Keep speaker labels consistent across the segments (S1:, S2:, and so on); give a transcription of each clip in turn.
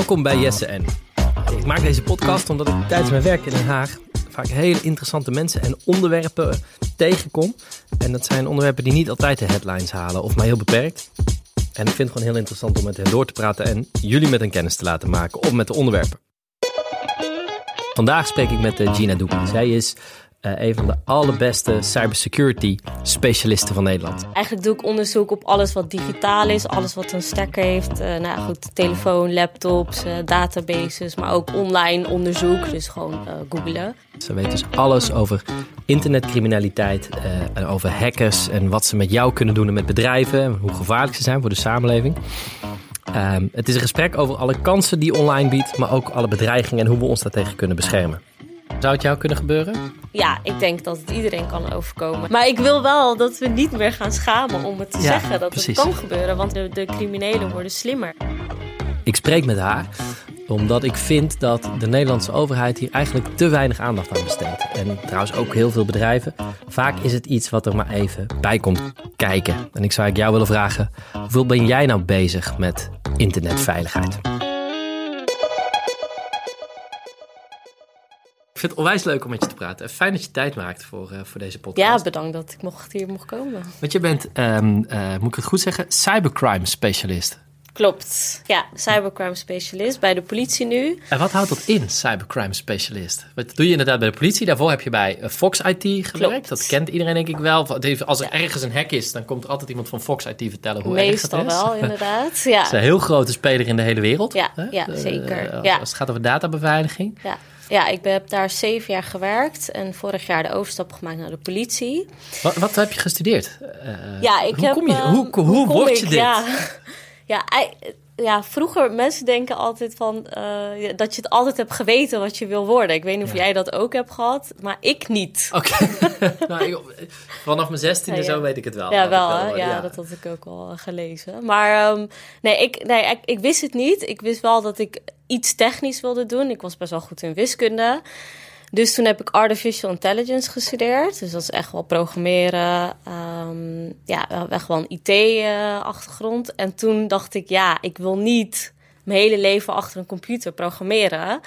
S1: Welkom bij Jesse en. Ik maak deze podcast omdat ik tijdens mijn werk in Den Haag vaak hele interessante mensen en onderwerpen tegenkom. En dat zijn onderwerpen die niet altijd de headlines halen of maar heel beperkt. En ik vind het gewoon heel interessant om met hen door te praten en jullie met hen kennis te laten maken of met de onderwerpen. Vandaag spreek ik met eh, Gina Doek. Zij is uh, een van de allerbeste cybersecurity specialisten van Nederland.
S2: Eigenlijk doe ik onderzoek op alles wat digitaal is, alles wat een stekker heeft. Uh, nou goed, telefoon, laptops, uh, databases, maar ook online onderzoek, dus gewoon googlen.
S1: Ze weet dus alles over internetcriminaliteit, en over hackers en wat ze met jou kunnen doen en met bedrijven, en hoe gevaarlijk ze zijn voor de samenleving. Um, het is een gesprek over alle kansen die online biedt, maar ook alle bedreigingen en hoe we ons daartegen kunnen beschermen. Zou het jou kunnen gebeuren?
S2: Ja, ik denk dat het iedereen kan overkomen. Maar ik wil wel dat we niet meer gaan schamen om het te zeggen dat het kan gebeuren. Want de, de criminelen worden slimmer.
S1: Ik spreek met haar omdat ik vind dat de Nederlandse overheid hier eigenlijk te weinig aandacht aan besteedt. En trouwens ook heel veel bedrijven. Vaak is het iets wat er maar even bij komt kijken. En ik zou jou willen vragen, hoeveel ben jij nou bezig met internetveiligheid? Ik vind het onwijs leuk om met je te praten. Fijn dat je tijd maakt voor, uh, voor deze podcast.
S2: Ja, bedankt dat ik mocht, hier mocht komen.
S1: Want je bent, um, uh, moet ik het goed zeggen, cybercrime specialist.
S2: Klopt. Ja, cybercrime specialist bij de politie nu.
S1: En wat houdt dat in, cybercrime specialist? Wat doe je inderdaad bij de politie? Daarvoor heb je bij eh, Fox IT gewerkt. Klopt. Dat kent iedereen denk ik wel. Als er ergens een hack is, dan komt er altijd iemand van Fox IT vertellen hoe
S2: Meestal
S1: erg
S2: het is. wel, inderdaad. Ja.
S1: Het is een heel grote speler in de hele wereld.
S2: Ja, ja zeker.
S1: Uh, ja. Als het gaat over databeveiliging.
S2: Ja. Ja, ik heb daar zeven jaar gewerkt en vorig jaar de overstap gemaakt naar de politie.
S1: Wat, wat heb je gestudeerd?
S2: Uh, ja, ik
S1: hoe
S2: heb,
S1: kom je, hoe, hoe, hoe word je dit?
S2: Ja, ja, ja, vroeger mensen denken altijd van uh, dat je het altijd hebt geweten wat je wil worden. Ik weet niet of ja. jij dat ook hebt gehad, maar ik niet.
S1: Oké. Okay. nou, vanaf mijn zestiende ja, ja. zo weet ik het wel.
S2: Ja, wel. wel ja, dat had ik ook al gelezen. Maar um, nee, ik, nee ik, ik wist het niet. Ik wist wel dat ik iets technisch wilde doen. Ik was best wel goed in wiskunde. Dus toen heb ik artificial intelligence gestudeerd. Dus dat is echt wel programmeren. Um, ja, echt wel een IT-achtergrond. En toen dacht ik, ja, ik wil niet mijn hele leven achter een computer programmeren.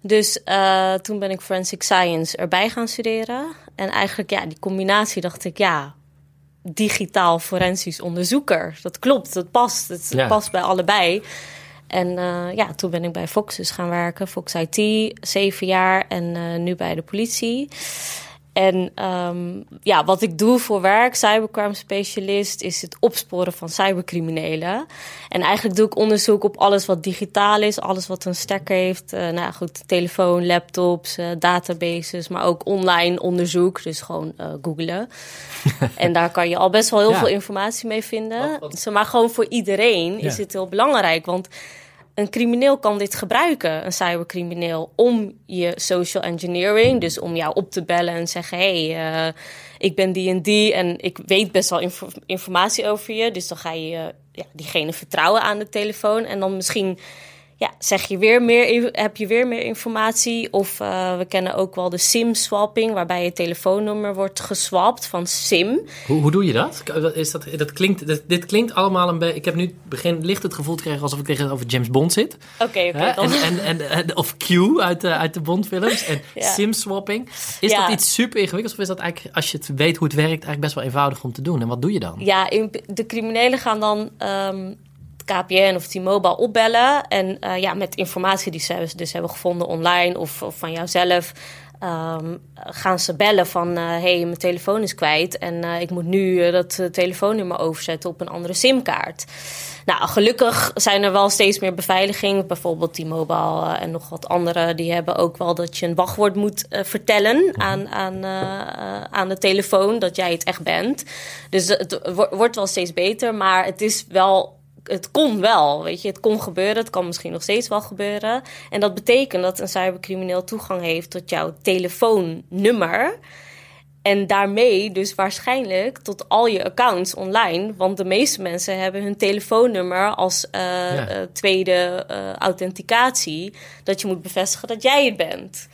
S2: Dus uh, toen ben ik forensic science erbij gaan studeren. En eigenlijk, ja, die combinatie dacht ik, ja, digitaal forensisch onderzoeker. Dat klopt, dat past. Het ja. past bij allebei. En uh, ja, toen ben ik bij Fox dus gaan werken. Fox IT, zeven jaar en uh, nu bij de politie. En um, ja, wat ik doe voor werk, cybercrime specialist, is het opsporen van cybercriminelen. En eigenlijk doe ik onderzoek op alles wat digitaal is, alles wat een stekker heeft. Uh, nou goed, telefoon, laptops, uh, databases, maar ook online onderzoek, dus gewoon uh, googlen. en daar kan je al best wel heel ja. veel informatie mee vinden. Wat, wat... Maar gewoon voor iedereen ja. is het heel belangrijk, want een crimineel kan dit gebruiken, een cybercrimineel, om je social engineering, dus om jou op te bellen en zeggen: hey, uh, ik ben die en die en ik weet best wel inf informatie over je. Dus dan ga je uh, ja, diegene vertrouwen aan de telefoon en dan misschien ja, zeg je weer meer, heb je weer meer informatie. Of uh, we kennen ook wel de SIM-swapping, waarbij je telefoonnummer wordt geswapt van SIM.
S1: Hoe, hoe doe je dat? Is dat, dat klinkt, dat, dit klinkt allemaal een beetje. Ik heb nu begin licht het gevoel gekregen alsof ik tegenover James Bond zit.
S2: Oké, okay, oké.
S1: Okay, en, en, en, of Q uit de, uit de Bond-films. En ja. SIM-swapping. Is ja. dat iets super ingewikkelds? Of is dat eigenlijk, als je het weet hoe het werkt, eigenlijk best wel eenvoudig om te doen? En wat doe je dan?
S2: Ja, de criminelen gaan dan. Um, KPN of T-Mobile opbellen. En uh, ja, met informatie die ze dus hebben gevonden online of, of van jouzelf. Um, gaan ze bellen van hé, uh, hey, mijn telefoon is kwijt en uh, ik moet nu dat telefoonnummer overzetten op een andere simkaart. Nou, gelukkig zijn er wel steeds meer beveiliging. Bijvoorbeeld T-Mobile en nog wat andere. Die hebben ook wel dat je een wachtwoord moet vertellen aan, aan, aan de telefoon. Dat jij het echt bent. Dus het wordt wel steeds beter. Maar het is wel het kon wel, weet je. Het kon gebeuren, het kan misschien nog steeds wel gebeuren. En dat betekent dat een cybercrimineel toegang heeft tot jouw telefoonnummer. En daarmee dus waarschijnlijk tot al je accounts online. Want de meeste mensen hebben hun telefoonnummer als uh, ja. uh, tweede uh, authenticatie. Dat je moet bevestigen dat jij het bent.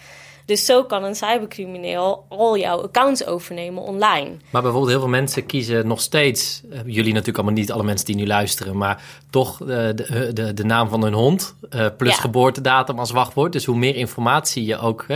S2: Dus zo kan een cybercrimineel al jouw accounts overnemen online.
S1: Maar bijvoorbeeld heel veel mensen kiezen nog steeds, eh, jullie natuurlijk allemaal niet, alle mensen die nu luisteren, maar toch eh, de, de, de, naam van hun hond uh, plus
S2: Ja.
S1: geboortedatum als wachtwoord. Dus hoe meer informatie je ook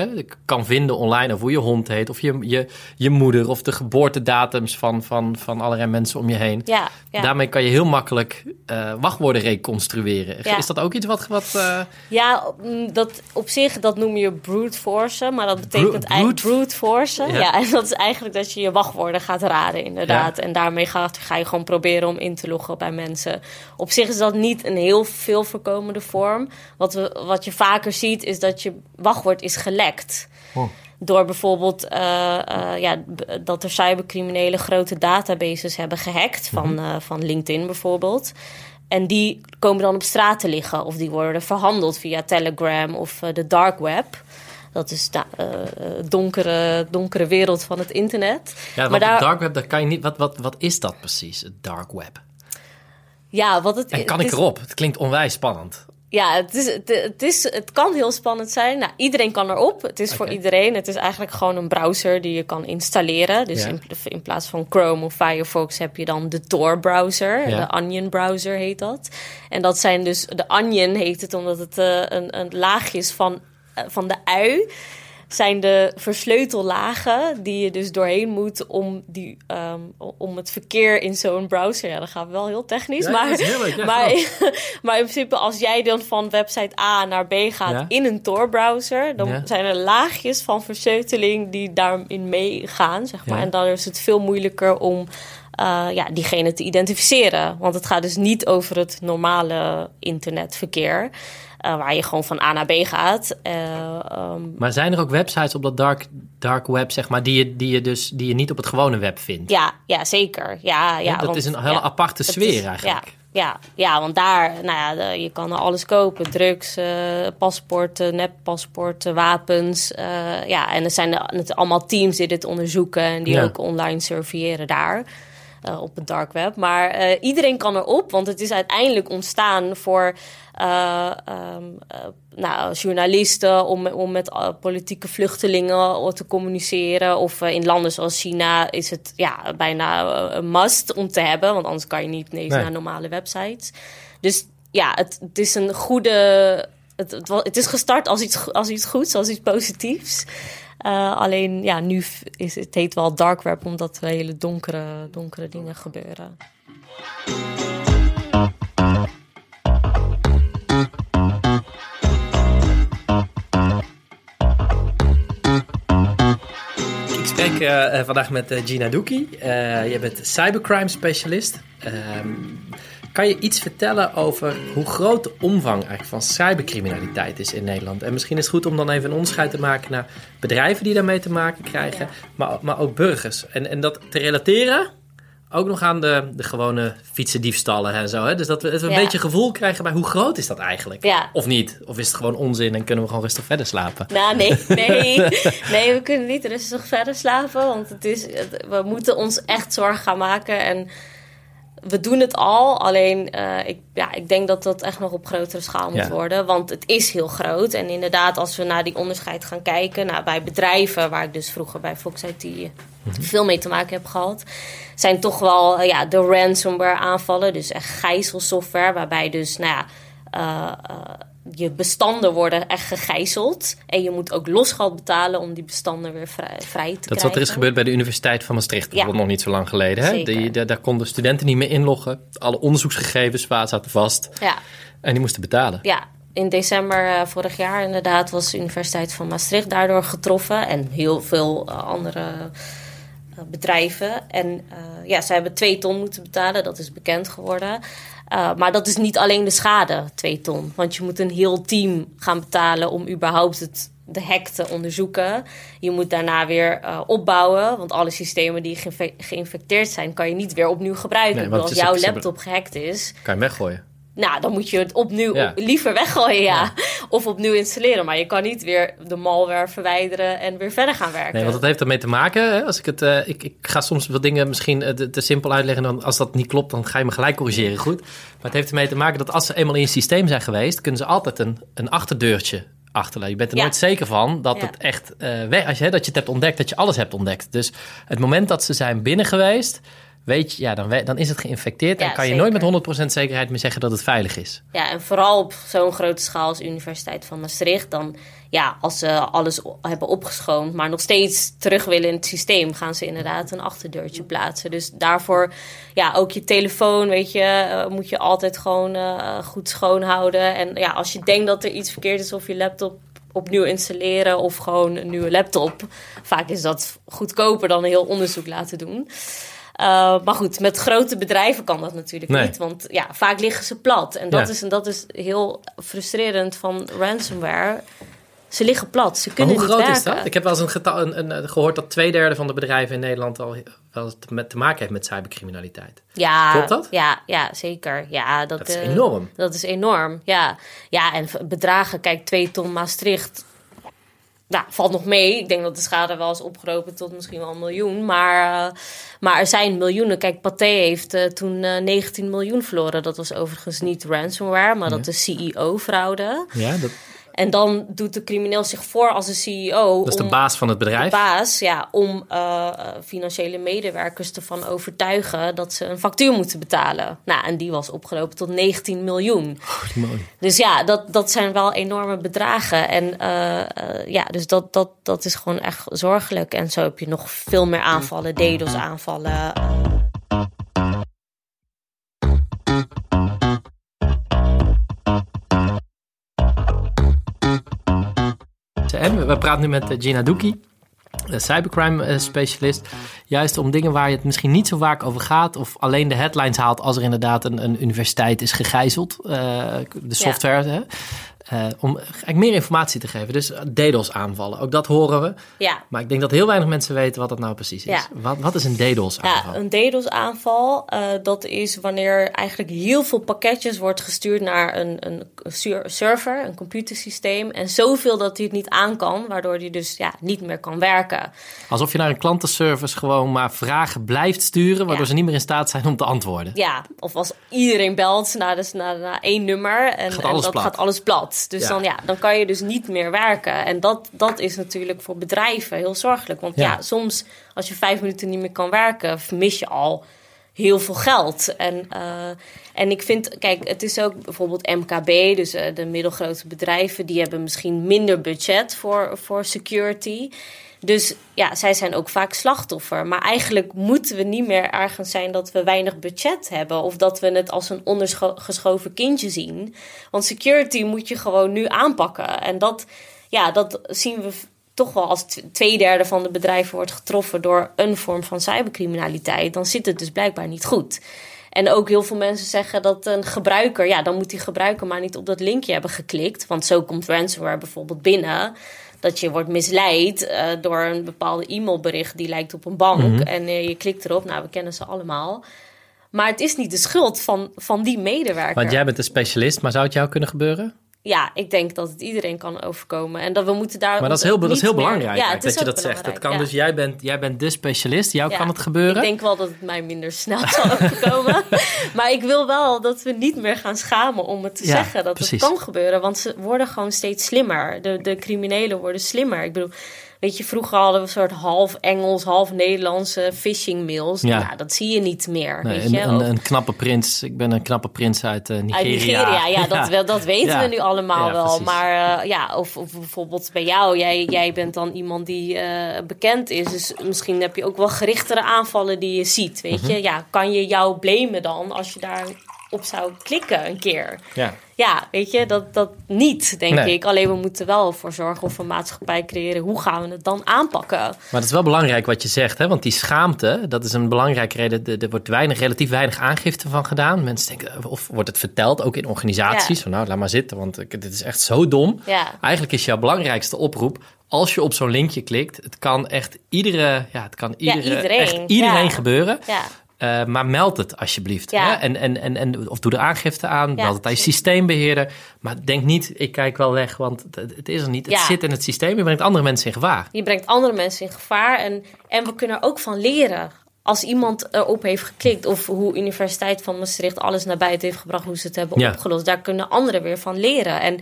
S1: kan vinden online over hoe je hond heet, of je, je, je moeder, of de geboortedatums van, van, van allerlei mensen om je heen.
S2: Ja, ja.
S1: Daarmee kan je heel makkelijk eh, wachtwoorden reconstrueren.
S2: Ja.
S1: Is dat ook iets wat... wat eh,
S2: Ja, mm, dat op zich, dat noem je brute forcen. Maar dat betekent eigenlijk
S1: brute-
S2: forcen.
S1: Ja.
S2: Ja. en dat is eigenlijk dat je je wachtwoorden gaat raden, inderdaad. En daarmee ga, ga je gewoon proberen om in te loggen bij mensen. Op zich is dat niet een heel veel voorkomende vorm. Wat, we, wat je vaker ziet, is dat je wachtwoord is gelekt.
S1: Oh.
S2: Door bijvoorbeeld eh, eh, ja, dat er cybercriminelen grote databases hebben gehackt. Van, eh, van LinkedIn bijvoorbeeld. En die komen dan op straat te liggen. Of die worden verhandeld via Telegram of de dark web. Dat is de eh, eh, donkere, donkere wereld van het internet.
S1: ja,
S2: maar daar,
S1: het dark web, daar kan je niet... Wat, wat, wat is dat precies, het dark web?
S2: ja, wat het,
S1: En kan
S2: het
S1: ik
S2: is-
S1: erop? Het klinkt onwijs spannend.
S2: Ja, het, is, het, het, is, het kan heel spannend zijn. Nou, iedereen kan erop. Het is voor iedereen. Het is eigenlijk gewoon een browser die je kan installeren. Dus
S1: Ja.
S2: in, in plaats van Chrome of Firefox heb je dan de Tor-browser.
S1: Ja.
S2: De Onion-browser heet dat. En dat zijn dus... De Onion heet het omdat het eh, een, een laagje is van, van de ui zijn de versleutellagen die je dus doorheen moet om, die, ehm, om het verkeer in zo'n browser. Ja, dat gaat wel heel technisch.
S1: Ja,
S2: maar,
S1: ja,
S2: maar, maar in principe, als jij dan van website A naar B gaat
S1: Ja.
S2: in een Tor-browser, dan zijn er laagjes van versleuteling die daarin meegaan, zeg maar. En dan is het veel moeilijker om eh, ja, diegene te identificeren. Want het gaat dus niet over het normale internetverkeer. Eh, waar je gewoon van A naar B gaat. Eh, ehm,
S1: Maar zijn er ook websites op dat dark, dark web, zeg maar, die je, die, je dus, die je niet op het gewone web vindt?
S2: Ja, ja zeker. Ja, ja,
S1: dat
S2: want-
S1: is een hele
S2: ja,
S1: aparte sfeer
S2: is-
S1: eigenlijk.
S2: Ja, ja, ja, want daar, nou ja, de- je kan alles kopen. Drugs, eh, paspoorten, neppaspoorten, wapens. ja, en er zijn het allemaal teams die dit onderzoeken en die
S1: Ja.
S2: ook online surveilleren daar. Eh, op het dark web. Maar eh, iedereen kan erop, want het is uiteindelijk ontstaan voor ehm, eh, nou, journalisten om, om met politieke vluchtelingen te communiceren. Of in landen zoals China is het ja, bijna een must om te hebben, want anders kan je niet
S1: Nee.
S2: naar normale websites. Dus ja, het, het is een goede. Het, het, het is gestart als iets, als iets goeds, als iets positiefs. Eh, alleen ja, nu is het heet wel dark omdat er hele donkere, donkere dingen gebeuren.
S1: Ik spreek eh, eh, vandaag met Gina Doekie. Je bent cybercrime specialist. Ehm, kan je iets vertellen over hoe groot de omvang eigenlijk van cybercriminaliteit is in Nederland? En misschien is het goed om dan even een onderscheid te maken naar bedrijven die daarmee te maken krijgen, maar, maar ook burgers. En, en dat te relateren ook nog aan de, de gewone fietsendiefstallen en zo. Hè? Dus dat we dat we een
S2: Ja.
S1: beetje gevoel krijgen bij hoe groot is dat eigenlijk?
S2: Ja.
S1: Of niet? Of is het gewoon onzin en kunnen we gewoon rustig verder slapen?
S2: Nou, nee, nee. Nee, we kunnen niet rustig verder slapen. Want het is, we moeten ons echt zorgen gaan maken. En we doen het al. Alleen, eh, ik, ja, ik denk dat dat echt nog op grotere schaal moet
S1: Ja.
S2: worden. Want het is heel groot. En inderdaad, als we naar die onderscheid gaan kijken... Nou, bij bedrijven, waar ik dus vroeger bij Fox IT veel mee te maken heb gehad... zijn toch wel eh, ja, de ransomware aanvallen. Dus echt gijzelsoftware, waarbij dus... Nou ja, eh, eh, je bestanden worden echt gegijzeld. En je moet ook losgeld betalen om die bestanden weer vrij, vrij te krijgen.
S1: Dat is wat er is gebeurd bij de Universiteit van Maastricht, bijvoorbeeld nog niet zo lang geleden. Hè?
S2: Zeker.
S1: Die, daar, daar konden studenten niet meer inloggen. Alle onderzoeksgegevens zaten vast
S2: Ja,
S1: en die moesten betalen.
S2: ja. In december eh, vorig jaar inderdaad was de Universiteit van Maastricht daardoor getroffen. En heel veel eh, andere bedrijven. En eh, ja, ze hebben twee ton moeten betalen, dat is bekend geworden. Eh, maar dat is niet alleen de schade, twee ton. Want je moet een heel team gaan betalen om überhaupt het, de hack te onderzoeken. Je moet daarna weer eh, opbouwen. Want alle systemen die geïnfe- geïnfecteerd zijn, kan je niet weer opnieuw gebruiken.
S1: Nee, want
S2: als jouw laptop gehackt is,
S1: Kan je hem weggooien.
S2: Nou, dan moet je het opnieuw
S1: Ja.
S2: op- liever weggooien, ja. Of opnieuw installeren. Maar je kan niet weer de malware verwijderen en weer verder gaan werken.
S1: Nee, want dat heeft ermee te maken. Hè? Als ik, het, eh, ik, ik ga soms wat dingen misschien eh, te, te simpel uitleggen. Dan, als dat niet klopt, dan ga je me gelijk corrigeren. Goed. Maar het heeft ermee te maken dat als ze eenmaal in je systeem zijn geweest, kunnen ze altijd een, een achterdeurtje achterlaten. Je bent er
S2: Ja.
S1: nooit zeker van dat het echt eh, weg, als je, hè, dat je het hebt ontdekt, dat je alles hebt ontdekt. Dus het moment dat ze zijn binnen geweest, weet je, ja, dan, dan is het geïnfecteerd en
S2: Ja,
S1: kan je nooit met 100% zekerheid meer zeggen dat het veilig is.
S2: Ja, en vooral op zo'n grote schaal als Universiteit van Maastricht. Dan, ja, als ze alles hebben opgeschoond, maar nog steeds terug willen in het systeem, gaan ze inderdaad een achterdeurtje plaatsen. Dus daarvoor, ja, ook je telefoon, weet je, eh, moet je altijd gewoon eh, goed schoonhouden. En ja, als je denkt dat er iets verkeerd is of je laptop opnieuw installeren of gewoon een nieuwe laptop. Vaak is dat goedkoper dan een heel onderzoek laten doen. Uh, maar goed, met grote bedrijven kan dat natuurlijk
S1: Nee.
S2: niet. Want ja, vaak liggen ze plat. En dat,
S1: Ja.
S2: is, en dat is heel frustrerend van ransomware. Ze liggen plat. Ze
S1: Maar
S2: kunnen
S1: hoe
S2: niet
S1: groot
S2: werken.
S1: is dat? Ik heb wel eens een getal, een, een, een- gehoord dat twee derde van de bedrijven in Nederland al wel met, te maken heeft met cybercriminaliteit.
S2: Ja,
S1: Klopt dat?
S2: Ja, ja zeker. Ja, dat,
S1: Dat is
S2: eh,
S1: enorm.
S2: Dat is enorm, ja. Ja, en bedragen, kijk, 2 ton Maastricht. Nou, valt nog mee. Ik denk dat de schade wel is opgelopen tot misschien wel een miljoen. Maar, eh, maar er zijn miljoenen. Kijk, Pathé heeft eh, toen eh, 19 miljoen verloren. Dat was overigens niet ransomware, maar dat is CEO-fraude.
S1: Ja, dat,
S2: En dan doet de crimineel zich voor als een CEO.
S1: dat is de baas van het bedrijf.
S2: baas, ja, om eh, financiële medewerkers ervan overtuigen dat ze een factuur moeten betalen. Nou, en die was opgelopen tot 19 miljoen.
S1: Mooi.
S2: Dus ja, dat, dat zijn wel enorme bedragen. En eh, eh, ja, dus dat, dat, dat is gewoon echt zorgelijk. En zo heb je nog veel meer aanvallen, DDoS
S1: En we- praten nu met eh, Gina Doekie, de cybercrime eh, specialist. Juist om dingen waar je het misschien niet zo vaak over gaat. Of alleen de headlines haalt als er inderdaad een, een universiteit is gegijzeld. eh, de software. Hè? Eh, om eigenlijk meer informatie te geven. Dus DDoS aanvallen, ook dat horen we.
S2: Ja,
S1: Maar ik denk dat heel weinig mensen weten wat dat nou precies is.
S2: Ja.
S1: Wat, wat is een DDoS aanval?
S2: Ja, een DDoS-aanval, eh, dat is wanneer eigenlijk heel veel pakketjes wordt gestuurd naar een, een server, een computersysteem. En zoveel dat hij het niet aan kan, waardoor hij dus ja, niet meer kan werken.
S1: Alsof je naar een klantenservice gewoon maar vragen blijft sturen... waardoor
S2: Ja.
S1: ze niet meer in staat zijn om te antwoorden.
S2: Ja, of als iedereen belt naar, dus naar, naar één nummer en,
S1: Gaat
S2: en
S1: alles
S2: dat
S1: plat.
S2: gaat alles plat. Dus
S1: Ja.
S2: Dan, ja, dan kan je dus niet meer werken. En dat, dat is natuurlijk voor bedrijven heel zorgelijk. Want
S1: Ja.
S2: ja. soms als je vijf minuten niet meer kan werken, mis je al heel veel geld. En, eh, en ik vind, kijk, het is ook bijvoorbeeld MKB, dus eh, de middelgrote bedrijven, die hebben misschien minder budget voor, voor security. Dus ja, zij zijn ook vaak slachtoffer. Maar eigenlijk moeten we niet meer ergens zijn dat we weinig budget hebben. Of dat we het als een ondergeschoven kindje zien. Want security moet je gewoon nu aanpakken. En dat, ja, dat zien we toch wel als tw- twee derde van de bedrijven wordt getroffen door een vorm van cybercriminaliteit. Dan zit het dus blijkbaar niet goed. En ook heel veel mensen zeggen dat een gebruiker, ja, dan moet die gebruiker maar niet op dat linkje hebben geklikt. Want zo komt ransomware bijvoorbeeld binnen. Dat je wordt misleid eh, door een bepaalde e-mailbericht die lijkt op een bank. En eh, je klikt erop, nou, we kennen ze allemaal. Maar het is niet de schuld van, van die medewerker.
S1: Want jij bent een specialist, maar zou het jou kunnen gebeuren?
S2: Ja, ik denk dat het iedereen kan overkomen. En dat we moeten daar.
S1: Maar dat is heel, dat is heel belangrijk
S2: Ja,
S1: dat je dat zegt. Dat kan
S2: ja.
S1: dus, jij bent, jij bent de specialist, jou
S2: Ja,
S1: kan het gebeuren.
S2: Ik denk wel dat het mij minder snel zal overkomen. maar ik wil wel dat we niet meer gaan schamen om het te zeggen dat
S1: precies.
S2: het kan gebeuren. Want ze worden gewoon steeds slimmer. De, de criminelen worden slimmer. Ik bedoel, weet je, vroeger hadden we een soort half Engels, half Nederlandse phishing mails.
S1: Ja.
S2: Ja. dat zie je niet meer.
S1: Nee,
S2: weet je?
S1: een, een, een knappe prins. Ik ben een knappe prins uit eh, Nigeria.
S2: uit Nigeria, ja, dat, dat weten
S1: Ja.
S2: we nu allemaal wel.
S1: precies.
S2: Maar eh, ja, of, of bijvoorbeeld bij jou, jij, jij bent dan iemand die eh, bekend is. Dus misschien heb je ook wel gerichtere aanvallen die je ziet, weet
S1: Mhm.
S2: je. Ja, kan je jou blamen dan als je daar op zou klikken een keer?
S1: Ja.
S2: Ja, weet je, dat, dat niet, denk
S1: Nee.
S2: ik. Alleen we moeten wel ervoor zorgen of een maatschappij creëren. Hoe gaan we het dan aanpakken?
S1: Maar het is wel belangrijk wat je zegt, hè? want die schaamte, dat is een belangrijke reden. Er, wordt weinig, relatief weinig aangifte van gedaan. Mensen denken, of wordt het verteld, ook in organisaties,
S2: Ja.
S1: van nou, laat maar zitten, want dit is echt zo dom.
S2: Ja.
S1: Eigenlijk is jouw belangrijkste oproep, als je op zo'n linkje klikt, het kan echt iedere, ja, het kan
S2: Ja,
S1: iedere,
S2: iedereen,
S1: echt iedereen
S2: ja.
S1: gebeuren.
S2: Ja.
S1: Eh, maar meld het alsjeblieft.
S2: Ja.
S1: Hè? En, en, en, en, of doe de aangifte aan,
S2: Ja,
S1: meld het aan je systeembeheerder. Maar denk niet, ik kijk wel weg, want het, het is er niet. Het zit in het systeem, je brengt andere mensen in gevaar.
S2: Je brengt andere mensen in gevaar. En, en we kunnen er ook van leren. Als iemand erop heeft geklikt, of hoe Universiteit van Maastricht alles naar buiten heeft gebracht, hoe ze het hebben opgelost, daar kunnen anderen weer van leren. En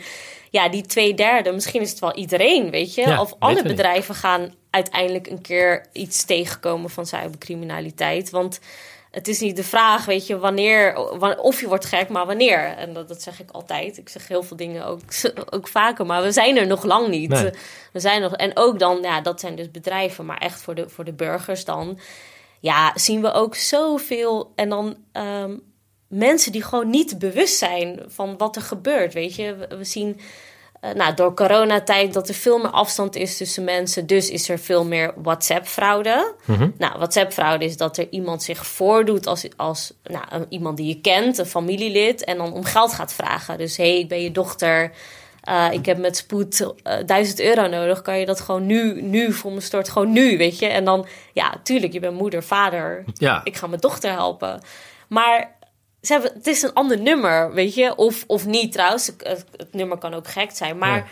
S2: ja, die twee derde, misschien is het wel iedereen, weet je.
S1: Ja,
S2: of alle bedrijven gaan uiteindelijk een keer iets tegenkomen van cybercriminaliteit. Want het is niet de vraag, weet je, wanneer, wa- of je wordt gek, maar wanneer. En dat, dat zeg ik altijd. Ik zeg heel veel dingen ook, ook vaker, maar we zijn er nog lang niet.
S1: Nee.
S2: We zijn nog, en ook dan, ja, dat zijn dus bedrijven, maar echt voor de, voor de burgers dan. Ja, zien we ook zoveel. En dan ehm, mensen die gewoon niet bewust zijn van wat er gebeurt. Weet je, we, zien eh, nou, door coronatijd dat er veel meer afstand is tussen mensen. Dus is er veel meer WhatsApp-fraude. Nou, WhatsApp-fraude is dat er iemand zich voordoet als, als nou, een- iemand die je kent, een familielid, en dan om geld gaat vragen. Dus hé, hey, ik ben je dochter. eh, ik heb met spoed eh 1000 euro nodig. Kan je dat gewoon nu, nu voor me stort? Gewoon nu, weet je? En dan, ja, tuurlijk, je bent moeder, vader.
S1: Ja.
S2: Ik ga mijn dochter helpen. Maar ze hebben, het is een ander nummer, weet je? Of, of niet trouwens. Het, nummer kan ook gek zijn. Maar
S1: Ja.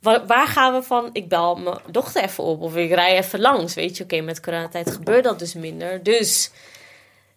S2: waar, waar gaan we van? Ik bel mijn dochter even op of ik rij even langs. Weet je, oké, met coronatijd gebeurt dat dus minder. Dus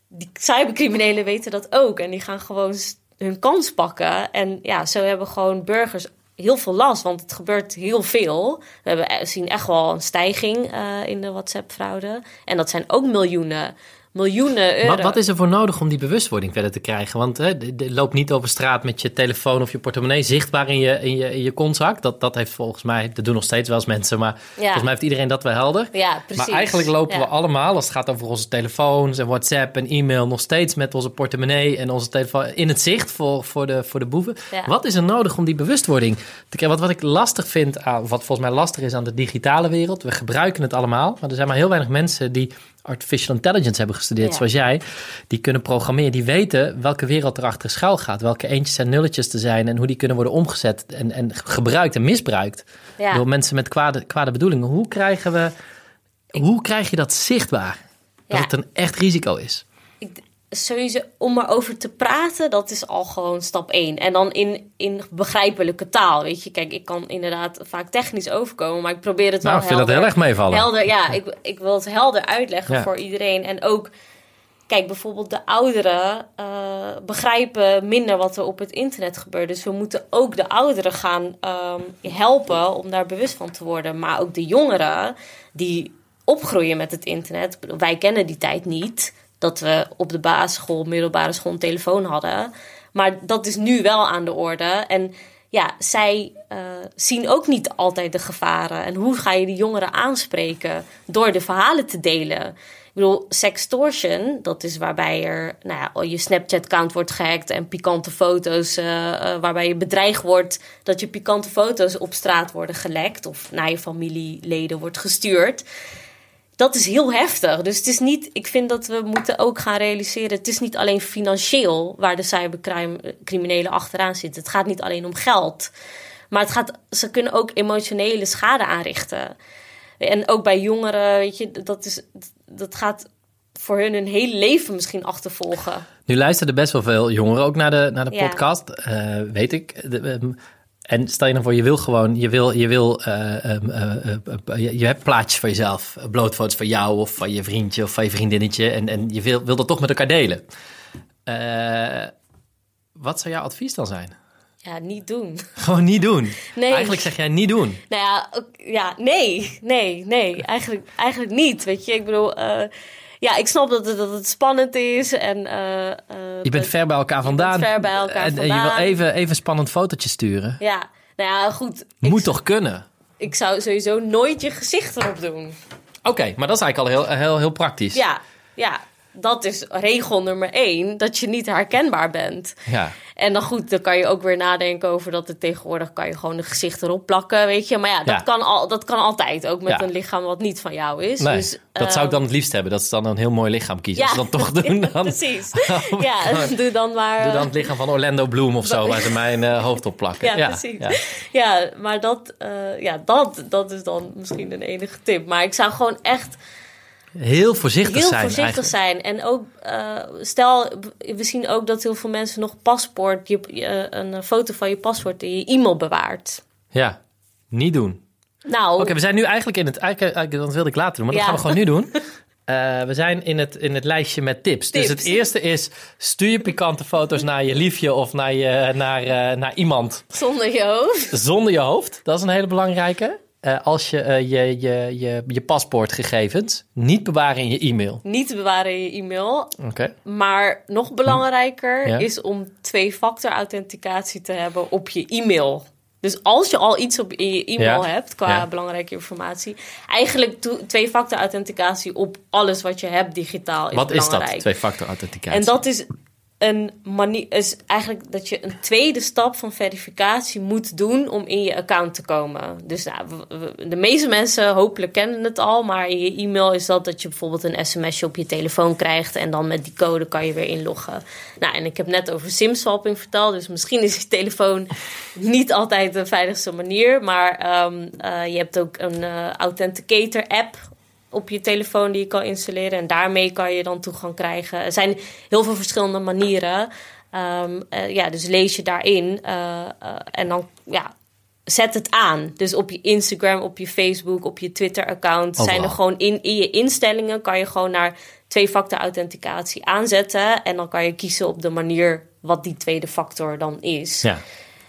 S2: die cybercriminelen weten dat ook. En die gaan gewoon hun kans pakken. En ja, zo hebben gewoon burgers heel veel last. Want het gebeurt heel veel. We hebben, eh, zien echt wel een stijging eh, in de WhatsApp-fraude. En dat zijn ook miljoenen, miljoenen euro.
S1: Wat, wat is er voor nodig om die bewustwording verder te krijgen? Want hè, loop niet over straat met je telefoon of je portemonnee zichtbaar in je, in je, in je kontzak. Dat, dat heeft volgens mij, dat doen nog steeds wel eens mensen, maar volgens mij heeft iedereen dat wel helder.
S2: Ja, precies.
S1: Maar eigenlijk lopen
S2: Ja.
S1: we allemaal, als het gaat over onze telefoons en WhatsApp en e-mail, nog steeds met onze portemonnee en onze telefoon in het zicht voor, voor, de, voor de boeven.
S2: Ja.
S1: Wat is er nodig om die bewustwording te krijgen? Wat, wat ik lastig vind, aan, wat volgens mij lastig is aan de digitale wereld, we gebruiken het allemaal, maar er zijn maar heel weinig mensen die artificial intelligence hebben gestudeerd,
S2: Ja.
S1: zoals jij, die kunnen programmeren, die weten welke wereld er achter schuil gaat, welke eentjes en nulletjes te zijn en hoe die kunnen worden omgezet en, en gebruikt en misbruikt
S2: Ja.
S1: door mensen met kwade, kwade bedoelingen. Hoe krijgen we, hoe krijg je dat zichtbaar? Dat het een echt risico is.
S2: ik, sowieso om erover te praten, dat is al gewoon stap één. En dan in, in begrijpelijke taal, weet je. Kijk, ik kan inderdaad vaak technisch overkomen, maar ik probeer het
S1: Nou,
S2: wel
S1: ik vind dat
S2: helder,
S1: heel erg meevallen.
S2: Helder, ja. Ik, ik wil het helder uitleggen
S1: Ja.
S2: voor iedereen. En ook, kijk, bijvoorbeeld de ouderen eh, begrijpen minder wat er op het internet gebeurt. Dus we moeten ook de ouderen gaan ehm, helpen om daar bewust van te worden. Maar ook de jongeren die opgroeien met het internet. Wij kennen die tijd niet dat we op de basisschool, middelbare school een telefoon hadden. Maar dat is nu wel aan de orde. En ja, zij eh, zien ook niet altijd de gevaren. En hoe ga je die jongeren aanspreken? Door de verhalen te delen. Ik bedoel, sextortion, dat is waarbij er, nou ja, je Snapchat-account wordt gehackt en pikante foto's, eh, eh, waarbij je bedreigd wordt dat je pikante foto's op straat worden gelekt of naar je familieleden wordt gestuurd dat is heel heftig. Dus het is niet, ik vind dat we moeten ook gaan realiseren, het is niet alleen financieel waar de cybercriminelen achteraan zitten. Het gaat niet alleen om geld. Maar het gaat, ze kunnen ook emotionele schade aanrichten. En ook bij jongeren, weet je, dat, is, dat gaat voor hun hun hele leven misschien achtervolgen.
S1: Nu luisteren best wel veel jongeren ook naar de, naar de
S2: Ja.
S1: podcast, eh, weet ik. De, ehm, en stel je nou voor, je wil gewoon, je wil, je wil, eh, je, hebt plaatjes van jezelf, blootfoto's van jou of van je vriendje of van je vriendinnetje en, en je wil, wil dat toch met elkaar delen. Eh, wat zou jouw advies dan zijn?
S2: Ja, niet doen.
S1: Gewoon niet doen.
S2: Nee.
S1: Eigenlijk zeg jij niet doen.
S2: Nou ja, ook- ja nee, nee, nee, eigenlijk, eigenlijk niet. Weet je, ik bedoel, ja, ik snap dat het, dat het spannend is en eh, eh,
S1: Je bent ver bij elkaar vandaan.
S2: ver bij elkaar
S1: en, en je wil
S2: vandaan.
S1: even, even spannend fotootje sturen.
S2: ja, nou ja, goed. Ik,
S1: Moet toch kunnen?
S2: ik zou sowieso nooit je gezicht erop doen.
S1: Oké, maar dat is eigenlijk al heel, heel, heel praktisch.
S2: Ja, ja, dat is regel nummer één, dat je niet herkenbaar bent.
S1: Ja.
S2: En dan goed, dan kan je ook weer nadenken over dat het tegenwoordig kan je gewoon een gezicht erop plakken, weet je. Maar ja, dat,
S1: Ja.
S2: Kan, al, dat kan altijd, ook met
S1: Ja.
S2: een lichaam wat niet van jou is.
S1: Nee,
S2: dus,
S1: dat zou ik
S2: ehm,
S1: dan het liefst hebben. Dat is dan een heel mooi lichaam kiezen. Als ze dan toch doen,
S2: Ja,
S1: dan,
S2: precies. Ja, doe dan maar...
S1: doe dan het lichaam van Orlando Bloom of zo, waar ze mijn eh, hoofd op plakken.
S2: Ja, precies.
S1: ja.
S2: Ja, maar dat, eh, ja, dat, dat is dan misschien een enige tip. Maar ik zou gewoon echt
S1: Heel voorzichtig
S2: heel
S1: zijn
S2: voorzichtig
S1: eigenlijk.
S2: zijn. En ook, eh, stel, we zien ook dat heel veel mensen nog paspoort, je, een foto van je paspoort in je e-mail bewaart.
S1: Ja, niet doen.
S2: Nou,
S1: Oké, we zijn nu eigenlijk in het... Eigenlijk, eigenlijk, dat wilde ik later doen, maar dat gaan we gewoon nu doen. Eh, we zijn in het, in het lijstje met tips. Dus het eerste is: stuur je pikante foto's naar je liefje of naar, je, naar, eh, naar iemand
S2: Zonder je hoofd.
S1: zonder je hoofd. Dat is een hele belangrijke. Eh, als je, eh, je, je, je je paspoortgegevens niet bewaren in je e-mail.
S2: Niet bewaren in je e-mail.
S1: Oké.
S2: Maar nog belangrijker
S1: Ja.
S2: is om twee-factor authenticatie te hebben op je e-mail. Dus als je al iets op in je e-mail
S1: Ja.
S2: hebt qua
S1: Ja.
S2: belangrijke informatie, eigenlijk to- twee-factor authenticatie op alles wat je hebt digitaal is
S1: Wat is
S2: belangrijk.
S1: dat? Twee-factor authenticatie.
S2: En dat is een manier, is eigenlijk dat je een tweede stap van verificatie moet doen om in je account te komen. Dus nou, de meeste mensen hopelijk kennen het al, maar in je e-mail is dat dat je bijvoorbeeld een sms'je op je telefoon krijgt en dan met die code kan je weer inloggen. Nou, en ik heb net over SIM-swapping verteld, dus misschien is je telefoon niet altijd de veiligste manier, maar ehm, eh, je hebt ook een eh, authenticator app op je telefoon die je kan installeren. En daarmee kan je dan toegang krijgen. Er zijn heel veel verschillende manieren. Ehm, eh, ja, dus lees je daarin. eh, eh, en dan ja, zet het aan. Dus op je Instagram, op je Facebook, op je Twitter-account. Zijn er gewoon in, in je instellingen kan je gewoon naar twee-factor authenticatie aanzetten. En dan kan je kiezen op de manier wat die tweede factor dan is.
S1: Ja.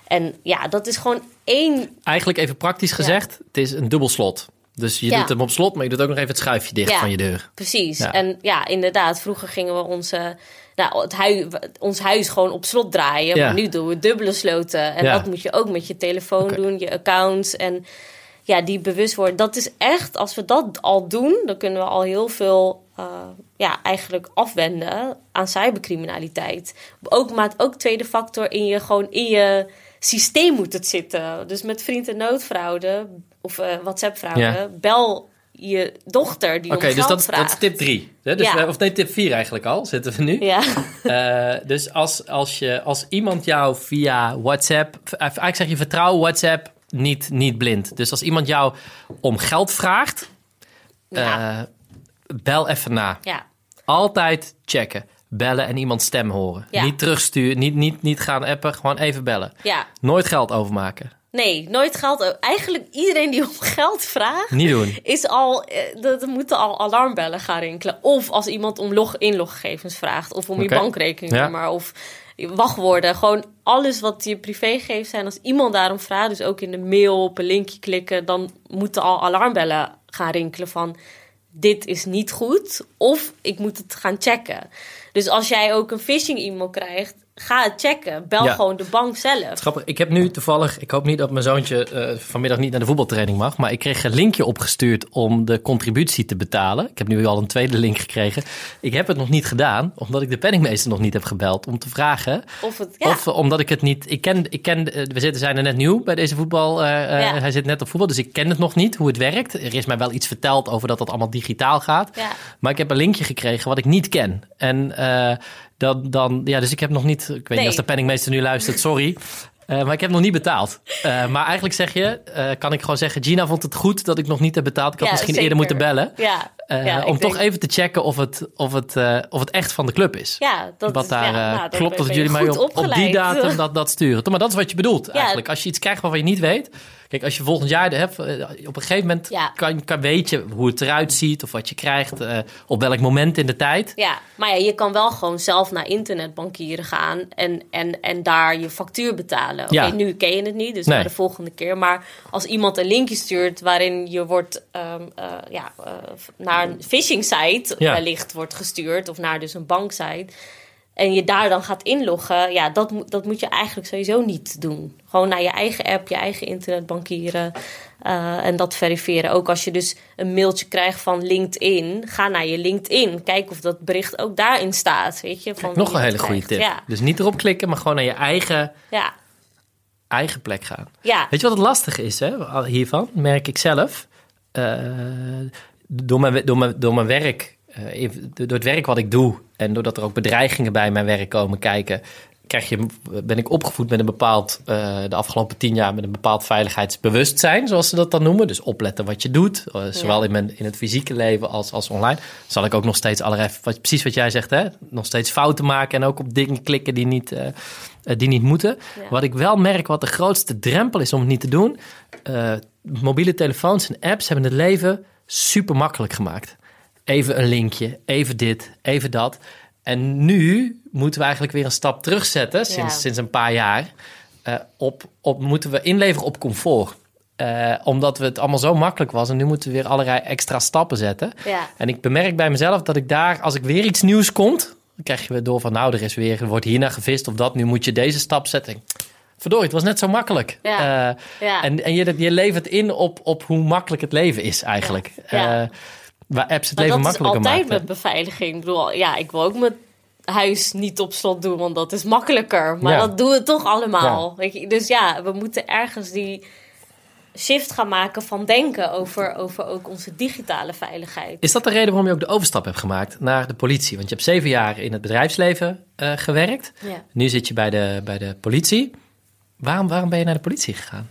S2: En ja, dat is gewoon één
S1: Eigenlijk even praktisch gezegd, het is een dubbel slot. Dus je
S2: Ja.
S1: doet hem op slot, maar je doet ook nog even het schuifje dicht
S2: Ja.
S1: van je deur.
S2: Precies.
S1: Ja.
S2: En ja, inderdaad, vroeger gingen we onze, nou, het hui, ons huis gewoon op slot draaien. Maar nu doen we dubbele sloten. En dat moet je ook met je telefoon doen, je accounts. En ja, die bewust worden. Dat is echt, als we dat al doen, dan kunnen we al heel veel eh, ja, eigenlijk afwenden aan cybercriminaliteit. Ook maakt ook tweede factor in je gewoon in je systeem moet het zitten. Dus met vriend- en noodfraude of eh WhatsApp-fraude,
S1: Ja.
S2: bel je dochter die
S1: Oké,
S2: om
S1: dus
S2: geld
S1: dat, is-
S2: vraagt.
S1: dat is tip 3. Dus
S2: Ja.
S1: of nee, tip 4 eigenlijk al, zitten we nu.
S2: Ja,
S1: Eh, dus als, als, je, als iemand jou via WhatsApp... eh, Eigenlijk zeg je vertrouw WhatsApp niet, niet blind. Dus als iemand jou om geld vraagt,
S2: Ja.
S1: bel even na.
S2: ja,
S1: Altijd checken. Bellen en iemand stem horen.
S2: Ja.
S1: Niet terugsturen, niet, niet, niet gaan appen, gewoon even bellen.
S2: ja.
S1: Nooit geld overmaken.
S2: Nee, nooit geld. Eigenlijk iedereen die om geld vraagt,
S1: Niet doen.
S2: is al, eh, dat er moeten al alarmbellen gaan rinkelen. Of als iemand om log inloggegevens vraagt, of om je bankrekeningnummer, of wachtwoorden. Gewoon alles wat je privé geeft zijn. Als iemand daarom vraagt, dus ook in de mail op een linkje klikken, dan moeten al alarmbellen gaan rinkelen van dit is niet goed, of ik moet het gaan checken. Dus als jij ook een phishing e-mail krijgt, ga het checken. Bel
S1: Ja.
S2: gewoon de bank zelf.
S1: Grappig, ik heb nu toevallig, ik hoop niet dat mijn zoontje eh, vanmiddag niet naar de voetbaltraining mag, maar ik kreeg een linkje opgestuurd om de contributie te betalen. Ik heb nu al een tweede link gekregen. Ik heb het nog niet gedaan, omdat ik de penningmeester nog niet heb gebeld om te vragen.
S2: Of het, ja.
S1: Of eh, omdat ik het niet, ik ken, ik ken eh, we zitten, zijn er net nieuw bij deze voetbal,
S2: Ja.
S1: hij zit net op voetbal, dus ik ken het nog niet, hoe het werkt. Er is mij wel iets verteld over dat dat allemaal digitaal gaat. Maar ik heb een linkje gekregen wat ik niet ken. En dan, dan, ja, dus ik heb nog niet, ik weet
S2: Nee.
S1: niet als de penningmeester nu luistert, sorry. Eh, maar ik heb nog niet betaald. Eh, maar eigenlijk zeg je, eh, kan ik gewoon zeggen, Gina vond het goed dat ik nog niet heb betaald. Ik had
S2: Ja,
S1: misschien
S2: zeker.
S1: eerder moeten bellen.
S2: Ja,
S1: om toch even te checken of het, of, het, of het echt van de club is.
S2: Ja, dat
S1: Wat daar
S2: nou, dan
S1: klopt dat jullie mij op, op die datum dat, dat sturen. Maar dat is wat je bedoelt eigenlijk. Als je iets krijgt waarvan je niet weet. Kijk, als je volgend jaar hebt, eh, op een gegeven moment
S2: Ja.
S1: kan, kan weet je hoe het eruit ziet of wat je krijgt. eh, op welk moment in de tijd.
S2: Ja, maar ja, je kan wel gewoon zelf naar internetbankieren gaan en, en, en daar je factuur betalen. Oké,
S1: Ja.
S2: nu ken je het niet, dus
S1: Nee.
S2: naar de volgende keer. Maar als iemand een linkje stuurt waarin je wordt ehm, eh, ja, naar een phishing site wellicht wordt gestuurd of naar dus een banksite. En je daar dan gaat inloggen, ja, dat, moet dat moet je eigenlijk sowieso niet doen. Gewoon naar je eigen app, je eigen internetbankieren eh, en dat verifiëren. Ook als je dus een mailtje krijgt van LinkedIn, ga naar je LinkedIn. Kijk of dat bericht ook daarin staat, weet je. Van
S1: Nog een hele goede tip.
S2: Ja,
S1: Dus niet erop klikken, maar gewoon naar je eigen,
S2: ja,
S1: eigen plek gaan.
S2: ja.
S1: Weet je wat het lastige is hè, hiervan? Merk ik zelf. Eh, door, mijn, door, mijn, door mijn werk, even- door het werk wat ik doe... en doordat er ook bedreigingen bij mijn werk komen kijken... Krijg je, ben ik opgevoed met een bepaald, eh, de afgelopen tien jaar... met een bepaald veiligheidsbewustzijn, zoals ze dat dan noemen. Dus opletten wat je doet, eh, zowel in, mijn, in het fysieke leven als, als online. Zal ik ook nog steeds allerlei, wat, precies wat jij zegt, hè? nog steeds fouten maken... en ook op dingen klikken die niet, die niet moeten.
S2: Ja.
S1: Wat ik wel merk, wat de grootste drempel is om het niet te doen... mobiele telefoons en apps hebben het leven super makkelijk gemaakt. Even een linkje, even dit, even dat. En nu moeten we eigenlijk weer een stap terugzetten, sinds,
S2: Ja.
S1: sinds een paar jaar. Eh, op, op, moeten we inleveren op comfort. Eh, omdat we het allemaal zo makkelijk was. En nu moeten we weer allerlei extra stappen zetten.
S2: Ja.
S1: En ik bemerk bij mezelf dat ik daar, als ik weer iets nieuws komt, dan krijg je weer door van, nou, er is weer, er wordt hierna gevist of dat. Nu moet je deze stap zetten. Verdorie, het was net zo makkelijk.
S2: Ja.
S1: Eh,
S2: Ja.
S1: En, en je, je levert in op, op hoe makkelijk het leven is eigenlijk.
S2: Ja.
S1: Waar apps het
S2: Maar
S1: leven
S2: dat is
S1: makkelijker
S2: altijd
S1: maken.
S2: met beveiliging. Ik bedoel, ja, ik wil ook mijn huis niet op slot doen, want dat is makkelijker. Maar
S1: Ja.
S2: dat doen we toch allemaal. Weet je? Dus ja, we moeten ergens die shift gaan maken van denken over, over ook onze digitale veiligheid.
S1: Is dat de reden waarom je ook de overstap hebt gemaakt naar de politie? Want je hebt zeven jaar in het bedrijfsleven eh, gewerkt.
S2: Ja.
S1: Nu zit je bij de, bij de politie. Waarom, waarom ben je naar de politie gegaan?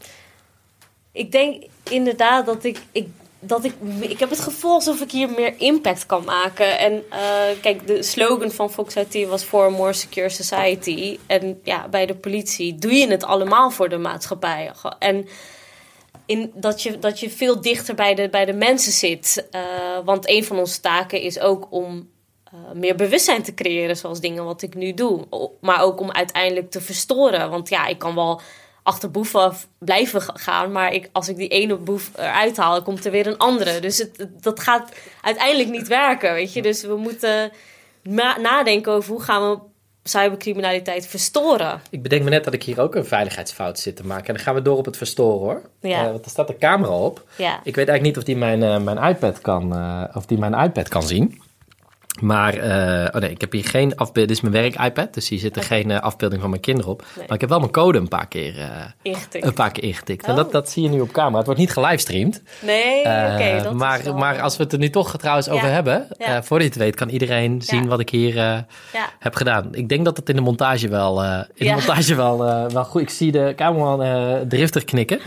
S2: Ik denk inderdaad dat ik, ik, dat ik... Ik heb het gevoel alsof ik hier meer impact kan maken. En eh, kijk, de slogan van Fox IT was For a More Secure Society. En ja, bij de politie doe je het allemaal voor de maatschappij. En in, dat, je, dat je veel dichter bij de, bij de mensen zit. Eh, want een van onze taken is ook om eh, meer bewustzijn te creëren, zoals dingen wat ik nu doe. Maar ook om uiteindelijk te verstoren. Want ja, ik kan wel achter boeven blijven gaan, maar ik, als ik die ene boef eruit haal, komt er weer een andere. Dus het, dat gaat uiteindelijk niet werken, weet je. Dus we moeten na- nadenken over hoe gaan we cybercriminaliteit verstoren.
S1: Ik bedenk me net dat ik hier ook een veiligheidsfout zit te maken. En dan gaan we door op het verstoren hoor.
S2: Ja.
S1: Eh, want er staat de camera op.
S2: Ja.
S1: Ik weet eigenlijk niet of die mijn, eh, mijn, iPad, kan, eh, of die mijn iPad kan zien. Maar, eh, oh nee, ik heb hier geen afbeelding. Dit is mijn werk-iPad, dus hier zit er geen eh, afbeelding van mijn kinderen op.
S2: Nee.
S1: Maar ik heb wel mijn code een paar keer, eh,
S2: Ingetikt.
S1: een paar keer ingetikt. En
S2: Oh.
S1: dat, dat zie je nu op camera. Het wordt niet gelivestreamd.
S2: Nee, oké. Dat is
S1: maar,
S2: wel-
S1: maar als we het er nu toch trouwens over hebben,
S2: Ja.
S1: voordat je het weet, kan iedereen zien wat ik hier heb gedaan. Ik denk dat het in de montage wel, in de montage wel, wel goed. Ik zie de cameraman driftig knikken.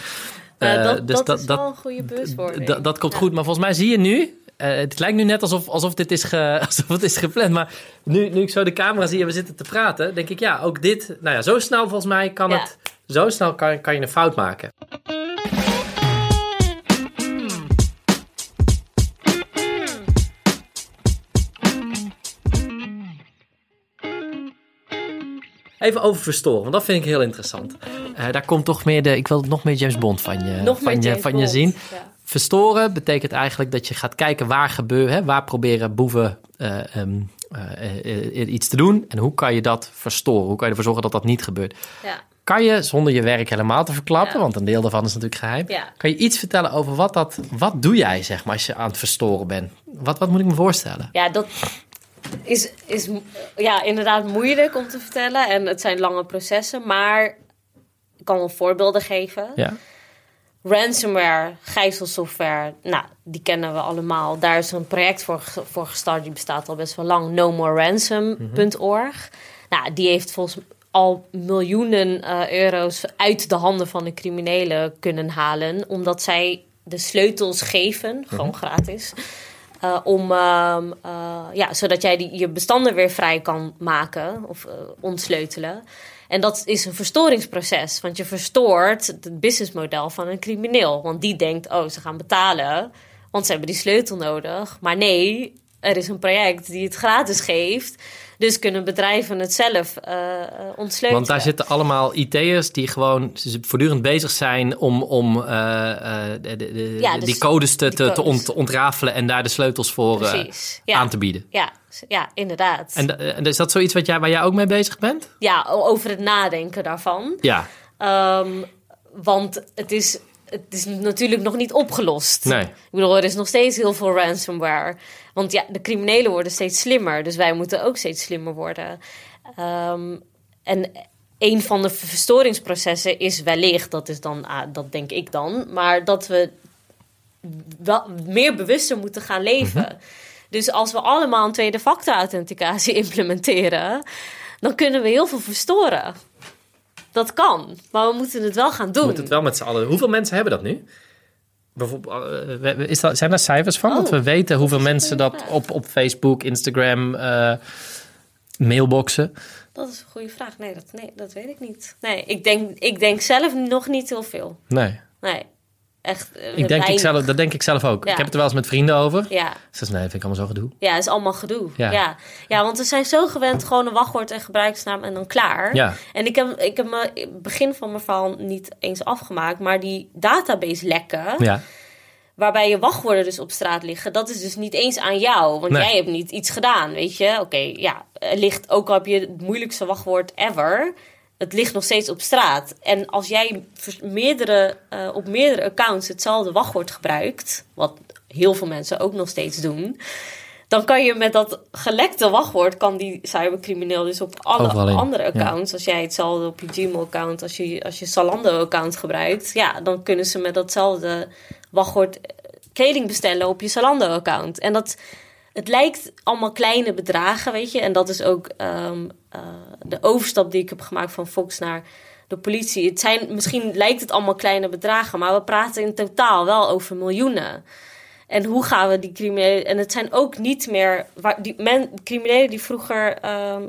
S2: Dat,
S1: dus
S2: dat, is wel een goede bewustwording.
S1: dat, dat komt goed. Maar volgens mij zie je nu. Eh, het lijkt nu net alsof, alsof, dit is ge, alsof het is gepland. Maar nu, nu ik zo de camera zie en we zitten te praten, denk ik ja, ook dit. Nou ja, zo snel volgens mij kan
S2: Ja.
S1: het. Zo snel kan, kan je een fout maken. Even over verstoren, want dat vind ik heel interessant. Eh, daar komt toch meer de. Ik wil nog meer James Bond van je,
S2: Nog
S1: van je, van je zien.
S2: Ja.
S1: Verstoren betekent eigenlijk dat je gaat kijken waar gebeuren, waar proberen boeven eh, ehm, eh, eh, iets te doen en hoe kan je dat verstoren? Hoe kan je ervoor zorgen dat dat niet gebeurt?
S2: Ja.
S1: Kan je zonder je werk helemaal te verklappen,
S2: Ja.
S1: want een deel daarvan is natuurlijk geheim.
S2: Ja.
S1: Kan je iets vertellen over wat dat, wat doe jij zeg maar als je aan het verstoren bent? Wat, wat moet ik me voorstellen?
S2: Ja, dat is, is ja, inderdaad moeilijk om te vertellen. En het zijn lange processen. Maar ik kan wel voorbeelden geven.
S1: Ja.
S2: Ransomware, gijzelsoftware, nou, die kennen we allemaal. Daar is een project voor, voor gestart, die bestaat al best wel lang. NoMoreRansom.org. Nou, die heeft volgens al miljoenen eh, euro's uit de handen van de criminelen kunnen halen. Omdat zij de sleutels geven, gewoon gratis. eh, om, ehm, eh, ja, zodat jij die, je bestanden weer vrij kan maken of ontsleutelen. En dat is een verstoringsproces, want je verstoort het businessmodel van een crimineel. Want die denkt, oh, ze gaan betalen, want ze hebben die sleutel nodig. Maar nee, er is een project die het gratis geeft. Dus kunnen bedrijven het zelf eh eh, ontsleutelen.
S1: Want daar zitten allemaal IT'ers die gewoon voortdurend bezig zijn om, om eh, de, de-
S2: Ja, dus
S1: die codes te,
S2: die
S1: te, te
S2: codes.
S1: ont- ontrafelen en daar de sleutels voor
S2: ja.
S1: aan te bieden.
S2: Ja, ja, inderdaad.
S1: En, en is dat zoiets wat jij, waar jij ook mee bezig bent?
S2: Ja, over het nadenken daarvan.
S1: Ja,
S2: Ehm, want het is, het is natuurlijk nog niet opgelost.
S1: Nee.
S2: Ik bedoel, er is nog steeds heel veel ransomware. Want ja, de criminelen worden steeds slimmer. Dus wij moeten ook steeds slimmer worden. Ehm, en een van de verstoringsprocessen is wellicht, dat is dan, ah, dat denk ik dan, maar dat we wel meer bewuster moeten gaan leven. Dus als we allemaal een tweede factor authenticatie implementeren, dan kunnen we heel veel verstoren. Dat kan, maar we moeten het wel gaan
S1: we
S2: doen.
S1: moeten het wel met z'n allen. Hoeveel mensen hebben dat nu? Bijvoorbeeld, eh, we- we- is dat, zijn daar cijfers van?
S2: Oh,
S1: dat we weten hoeveel mensen dat
S2: vraag.
S1: op, op Facebook, Instagram, eh, mailboxen.
S2: Dat is een goede vraag. Nee, dat, nee, dat weet ik niet. Nee, ik denk, ik denk zelf nog niet heel veel.
S1: Nee.
S2: Nee. Echt. eh,
S1: Ik denk ik zelf, dat denk ik zelf ook.
S2: Ja.
S1: Ik heb het er wel eens met vrienden over.
S2: Ja.
S1: Ze zeggen, nee, vind ik allemaal zo gedoe.
S2: Ja, is allemaal gedoe.
S1: Ja.
S2: Ja. Ja. want we zijn zo gewend gewoon een wachtwoord en gebruiksnaam en dan klaar.
S1: Ja.
S2: En ik heb, ik heb me begin van mijn verhaal niet eens afgemaakt, maar die database lekken,
S1: Ja.
S2: waarbij je wachtwoorden dus op straat liggen, dat is dus niet eens aan jou, want
S1: Nee.
S2: jij hebt niet iets gedaan, weet je? Oké, ja, ligt ook al heb je het moeilijkste wachtwoord ever. Het ligt nog steeds op straat. En als jij meerdere, eh, op meerdere accounts hetzelfde wachtwoord gebruikt, wat heel veel mensen ook nog steeds doen, dan kan je met dat gelekte wachtwoord, kan die cybercrimineel dus op alle
S1: Overal
S2: andere
S1: ja.
S2: accounts, als jij hetzelfde op je Gmail-account, als je, als je Zalando-account gebruikt, ja, dan kunnen ze met datzelfde wachtwoord eh, kleding bestellen op je Zalando-account. En dat, het lijkt allemaal kleine bedragen, weet je. En dat is ook ehm, eh, de overstap die ik heb gemaakt van Fox naar de politie. Het zijn, misschien lijkt het allemaal kleine bedragen, maar we praten in totaal wel over miljoenen. En hoe gaan we die criminelen... En het zijn ook niet meer... Waar, die men, criminelen die vroeger ehm,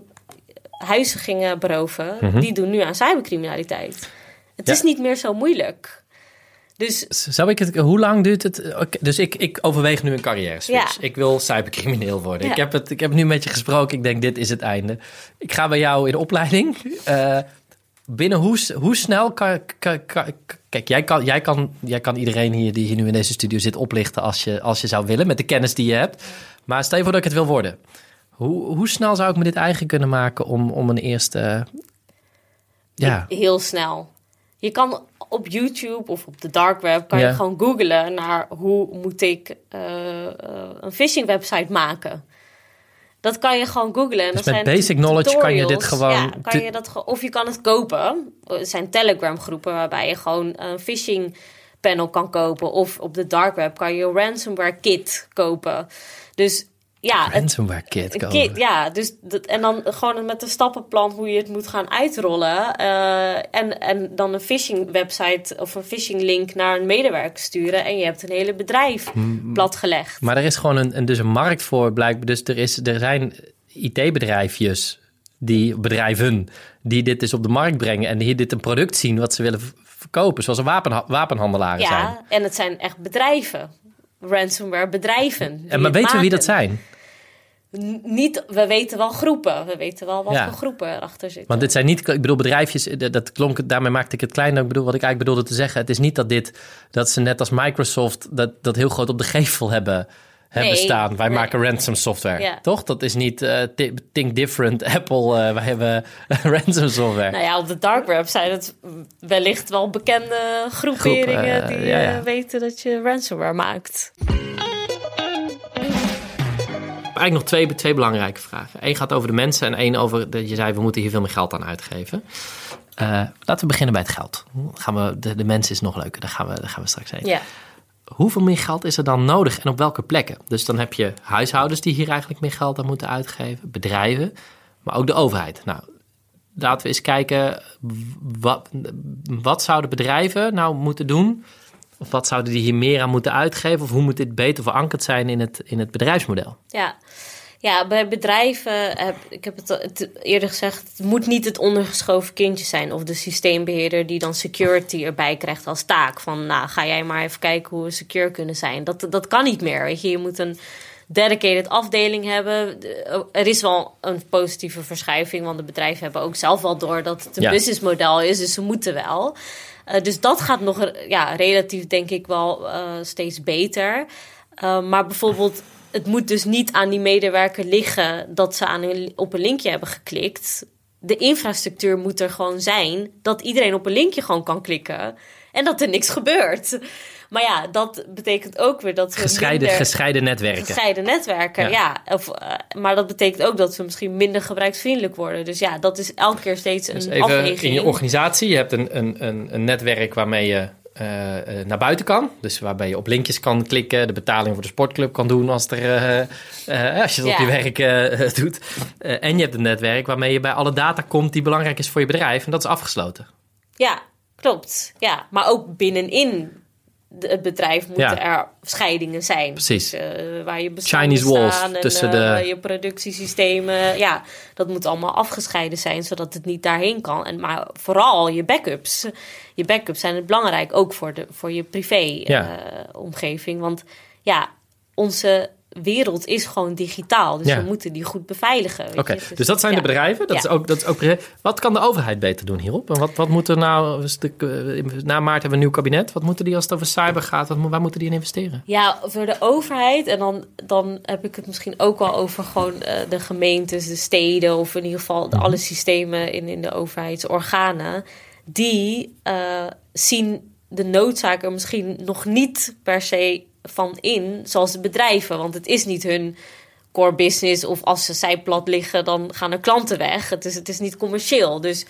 S2: huizen gingen beroven... die doen nu aan cybercriminaliteit. Het
S1: Ja.
S2: is niet meer zo moeilijk. Dus
S1: Zou ik het, hoe lang duurt het? Dus ik, ik overweeg nu een carrière switch.
S2: Ja.
S1: Ik wil cybercrimineel worden.
S2: Ja.
S1: Ik, heb het, ik heb nu met je gesproken. Ik denk, dit is het einde. Ik ga bij jou in de opleiding. Eh, binnen hoe, hoe snel kan, kan, kan- Kijk, jij kan, jij, kan, jij kan iedereen hier die hier nu in deze studio zit oplichten als je, als je zou willen. Met de kennis die je hebt. Maar stel je voor dat ik het wil worden. Hoe, hoe snel zou ik me dit eigen kunnen maken om, om een eerste... ja,
S2: heel snel. Je kan op YouTube of op de dark web kan
S1: Ja.
S2: je gewoon googlen naar hoe moet ik eh, eh, een phishing website maken. Dat kan je gewoon googlen. En
S1: Dus
S2: dat
S1: met
S2: zijn
S1: basic knowledge kan je dit gewoon
S2: Ja, kan je dat ge- of je kan het kopen. Er zijn Telegram groepen waarbij je gewoon een phishing panel kan kopen. Of op de dark web kan je een ransomware kit kopen. Dus ja, het,
S1: ransomware kit
S2: ja, dus dat, en dan gewoon met een stappenplan hoe je het moet gaan uitrollen. eh, en, en dan een phishing website of een phishing link naar een medewerker sturen. En je hebt een hele bedrijf platgelegd.
S1: Maar er is gewoon een, een, dus een markt voor blijkbaar. Dus er, is, er zijn IT-bedrijfjes, die, bedrijven, die dit dus op de markt brengen. En die dit een product zien wat ze willen verkopen. Zoals een wapenha- wapenhandelaren zijn.
S2: Ja, en het zijn echt bedrijven. Ransomware bedrijven.
S1: En maar weten we wie dat zijn?
S2: Niet, we weten wel groepen. We weten wel wat
S1: Ja.
S2: voor groepen erachter zitten.
S1: Want dit zijn niet, ik bedoel, bedrijfjes, eh, dat- klonk, daarmee maakte ik het kleiner. Ik bedoel, wat ik eigenlijk bedoelde te zeggen. Het is niet dat dit, dat ze net als Microsoft dat, dat heel groot op de gevel hebben, hebben
S2: Nee,
S1: staan. Wij
S2: nee.
S1: maken ransom software,
S2: Ja.
S1: toch? Dat is niet eh, thi- Think Different, Apple, eh, wij hebben ransom software.
S2: Nou ja, op de dark web zijn het wellicht wel bekende groeperingen die
S1: ja,
S2: weten dat je ransomware maakt.
S1: Eigenlijk nog twee, twee belangrijke vragen. Eén gaat over de mensen en één over, de, je zei we moeten hier veel meer geld aan uitgeven. Eh, laten we beginnen bij het geld. Gaan we, de, de mensen is nog leuker, daar gaan we, daar gaan we straks heen.
S2: Ja.
S1: Hoeveel meer geld is er dan nodig en op welke plekken? Dus dan heb je huishoudens die hier eigenlijk meer geld aan moeten uitgeven, bedrijven, maar ook de overheid. Nou, laten we eens kijken, wat, wat zouden bedrijven nou moeten doen? Of wat zouden die hier meer aan moeten uitgeven? Of hoe moet dit beter verankerd zijn in het, in het bedrijfsmodel?
S2: Ja. Ja, bij bedrijven, heb, ik heb het, eerder gezegd, het moet niet het ondergeschoven kindje zijn. Of de systeembeheerder die dan security erbij krijgt als taak. Van, nou, ga jij maar even kijken hoe we secure kunnen zijn. Dat, dat kan niet meer, weet je. Je moet een dedicated afdeling hebben. De- Er is wel een positieve verschuiving, want de bedrijven hebben ook zelf wel door dat het een
S1: Ja.
S2: businessmodel is. Dus ze moeten wel. Eh, dus dat gaat nog ja, relatief, denk ik, wel eh, steeds beter. Uh, maar bijvoorbeeld, het moet dus niet aan die medewerker liggen dat ze aan een, op een linkje hebben geklikt. De infrastructuur moet er gewoon zijn dat iedereen op een linkje gewoon kan klikken en dat er niks gebeurt. Maar ja, dat betekent ook weer dat we
S1: Gescheiden,
S2: minder
S1: gescheiden netwerken.
S2: gescheiden netwerken.
S1: Ja.
S2: Ja, of, eh, maar dat betekent ook dat we misschien minder gebruiksvriendelijk worden. Dus ja, dat is elke keer steeds een
S1: Dus even
S2: afweging.
S1: in je organisatie, je hebt een, een, een, een netwerk waarmee je naar buiten kan. Dus waarbij je op linkjes kan klikken, de betaling voor de sportclub kan doen als, er, eh, eh, als je het op je werk eh, doet. Eh, en je hebt een netwerk waarmee je bij alle data komt die belangrijk is voor je bedrijf. En dat is afgesloten.
S2: Ja, klopt. Ja, maar ook binnenin de- het bedrijf moeten
S1: Ja.
S2: er scheidingen zijn.
S1: Precies.
S2: Dus, eh, waar je
S1: Chinese walls
S2: en,
S1: tussen
S2: eh,
S1: de-
S2: je productiesystemen. Ja, dat moet allemaal afgescheiden zijn, zodat het niet daarheen kan. En, maar vooral je backups. Je backups zijn het belangrijk, ook voor, de, voor je privé
S1: Ja.
S2: eh, omgeving. Want ja, onze wereld is gewoon digitaal. Dus
S1: Ja.
S2: we moeten die goed beveiligen.
S1: Oké,
S2: je.
S1: dus dat zijn
S2: ja.
S1: de bedrijven. Dat,
S2: Ja.
S1: is ook, dat is ook. Wat kan de overheid beter doen hierop? En wat, wat moet er nou. Na maart hebben we een nieuw kabinet. Wat moeten die als het over cyber gaat? Wat, waar moeten die in investeren?
S2: Ja, voor de overheid. En dan, dan heb ik het misschien ook wel over gewoon eh, de gemeentes, de steden. Of in ieder geval de, alle systemen in, in de overheidsorganen. Die eh, zien de noodzaak er misschien nog niet per se van in. Zoals de bedrijven. Want het is niet hun core business. Of als ze zij plat liggen, dan gaan er klanten weg. Het is, het is niet commercieel. Dus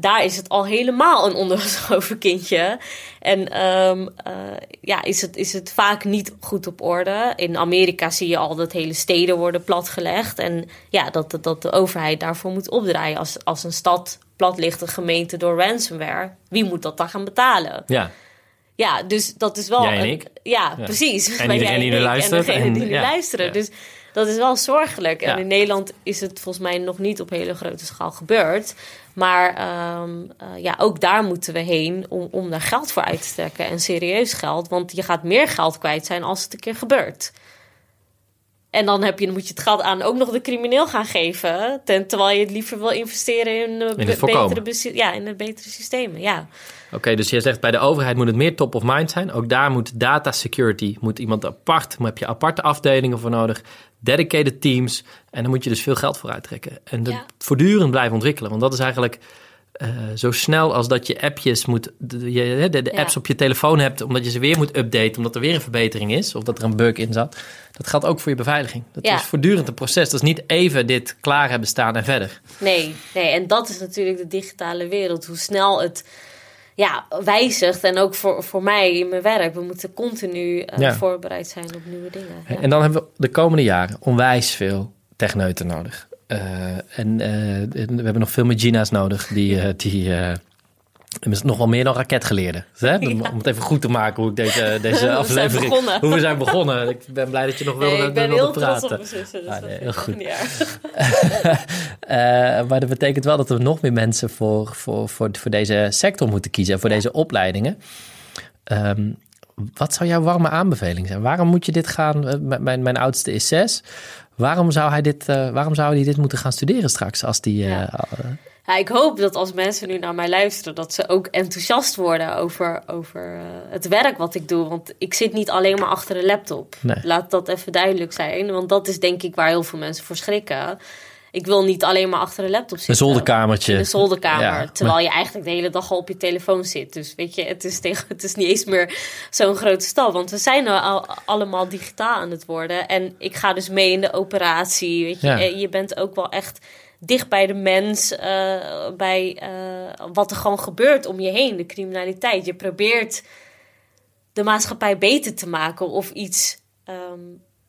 S2: daar is het al helemaal een ondergeschoven kindje. En ehm, eh, ja, is het, is het vaak niet goed op orde. In Amerika zie je al dat hele steden worden platgelegd. En ja, dat, dat, de overheid daarvoor moet opdraaien. Als, als een stad plat ligt, een gemeente door ransomware, wie moet dat dan gaan betalen?
S1: Ja,
S2: Ja, dus dat is wel.
S1: Jij en
S2: een-
S1: ik.
S2: ja,
S1: Ja.
S2: precies.
S1: En iedereen die
S2: ik
S1: luistert
S2: En degene
S1: en-
S2: die
S1: ja.
S2: luisteren.
S1: Ja.
S2: Dus dat is wel zorgelijk. En in Nederland is het volgens mij nog niet op hele grote schaal gebeurd. Maar ehm, eh, ja, ook daar moeten we heen om, om daar geld voor uit te trekken. En serieus geld. Want je gaat meer geld kwijt zijn als het een keer gebeurt. En dan, heb je, dan moet je het geld aan ook nog de crimineel gaan geven. Ten, terwijl je het liever wil investeren in, eh, be-
S1: voorkomen.
S2: betere, ja, in betere systemen. Ja.
S1: oké. dus je zegt bij de overheid moet het meer top of mind zijn. Ook daar moet data security, moet iemand apart, daar heb je aparte afdelingen voor nodig. Dedicated teams. En daar moet je dus veel geld voor uittrekken. En dat
S2: Ja.
S1: voortdurend blijven ontwikkelen. Want dat is eigenlijk eh, zo snel als dat je appjes moet, de, de,
S2: Ja.
S1: apps op je telefoon hebt, omdat je ze weer moet updaten, omdat er weer een verbetering is, of dat er een bug in zat. Dat geldt ook voor je beveiliging. Dat
S2: Ja.
S1: is voortdurend een proces. Dat is niet even dit klaar hebben staan en verder.
S2: Nee, nee, en dat is natuurlijk de digitale wereld. Hoe snel het ja, wijzigt. En ook voor, voor mij in mijn werk. We moeten continu eh,
S1: Ja.
S2: voorbereid zijn op nieuwe dingen.
S1: En dan hebben we de komende jaren onwijs veel techneuten nodig. Eh, en eh, en we hebben nog veel meer Gina's nodig, die, eh, die nog wel meer dan raketgeleerden. Hè? Om, om het even goed te maken hoe ik deze, deze aflevering... Hoe we zijn begonnen. Ik ben blij dat je nog wilde,
S2: Nee, ik ben
S1: wilde
S2: heel trots
S1: praten.
S2: op mijn zussen. Dus
S1: Ah, nee, heel goed. Eh, maar dat betekent wel dat er nog meer mensen voor, voor, voor, voor deze sector moeten kiezen. En voor deze opleidingen. Ehm, wat zou jouw warme aanbeveling zijn? Waarom moet je dit gaan... m- mijn, mijn oudste is zes. Waarom zou hij dit, eh, waarom zou hij dit moeten gaan studeren straks? Als die, eh,
S2: Ja.
S1: eh,
S2: Ja, ik hoop dat als mensen nu naar mij luisteren, dat ze ook enthousiast worden over, over eh, het werk wat ik doe. Want ik zit niet alleen maar achter een laptop.
S1: Nee.
S2: Laat dat even duidelijk zijn. Want dat is denk ik waar heel veel mensen voor schrikken. Ik wil niet alleen maar achter een laptop
S1: een
S2: zitten.
S1: zolderkamertje.
S2: In een zolderkamer.
S1: Ja,
S2: terwijl je eigenlijk de hele dag al op je telefoon zit. Dus weet je, het is, tegen, het is niet eens meer zo'n grote stap. Want we zijn al, allemaal digitaal aan het worden. En ik ga dus mee in de operatie. Weet je,
S1: Ja.
S2: Je bent ook wel echt dicht bij de mens. eh, bij eh, wat er gewoon gebeurt om je heen. De criminaliteit. Je probeert de maatschappij beter te maken. Of iets... ehm,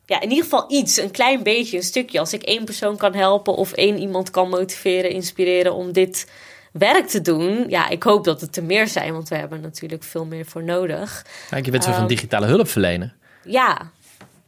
S2: ja, in ieder geval iets, een klein beetje, een stukje. Als ik één persoon kan helpen of één iemand kan motiveren, inspireren om dit werk te doen. Ja, ik hoop dat het er meer zijn, want we hebben natuurlijk veel meer voor nodig.
S1: Kijk, je bent zo van
S2: Ehm,
S1: digitale hulp verlenen.
S2: Ja,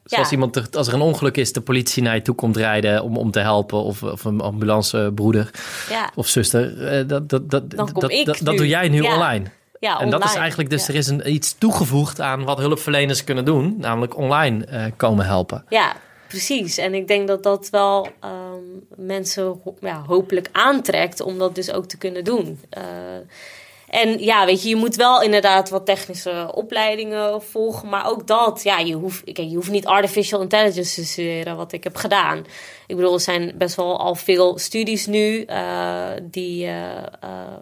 S1: Zoals
S2: ja.
S1: iemand, er- als er een ongeluk is, de politie naar je toe komt rijden om, om te helpen. Of, of een ambulancebroeder
S2: ja,
S1: of zuster. Eh, dat, dat, dat,
S2: Dan kom
S1: dat,
S2: ik
S1: dat, dat doe jij nu
S2: Ja.
S1: online.
S2: Ja,
S1: En dat is
S2: online.
S1: eigenlijk dus,
S2: Ja.
S1: er is een, iets toegevoegd aan wat hulpverleners kunnen doen. Namelijk online eh, komen helpen.
S2: Ja, precies. En ik denk dat dat wel ehm, mensen ja, hopelijk aantrekt om dat dus ook te kunnen doen. Eh, en ja, weet je, je moet wel inderdaad wat technische opleidingen volgen. Maar ook dat, ja, je hoeft, kijk, je hoeft niet artificial intelligence te studeren, wat ik heb gedaan. Ik bedoel, er zijn best wel al veel studies nu eh, die, eh, eh,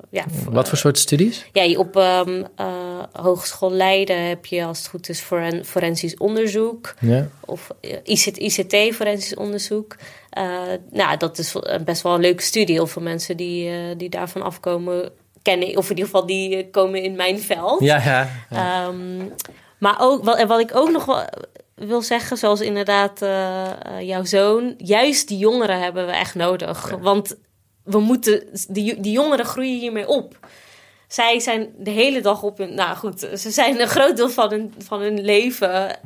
S2: ja,
S1: Wat voor soort studies?
S2: ja, op eh, Hogeschool Leiden heb je, als het goed is, foren, forensisch onderzoek.
S1: Ja.
S2: Of ICT, ICT forensisch onderzoek. Nou, dat is best wel een leuke studie. Veel mensen die, die daarvan afkomen kennen, of in ieder geval die komen in mijn veld.
S1: Ja, ja.
S2: Ehm, maar ook, wat, en wat ik ook nog wel wil zeggen, zoals inderdaad eh, eh, jouw zoon, juist die jongeren hebben we echt nodig. Want we moeten, die, die jongeren groeien hiermee op. zij zijn de hele dag op hun. Nou goed, ze zijn een groot deel van hun, van hun leven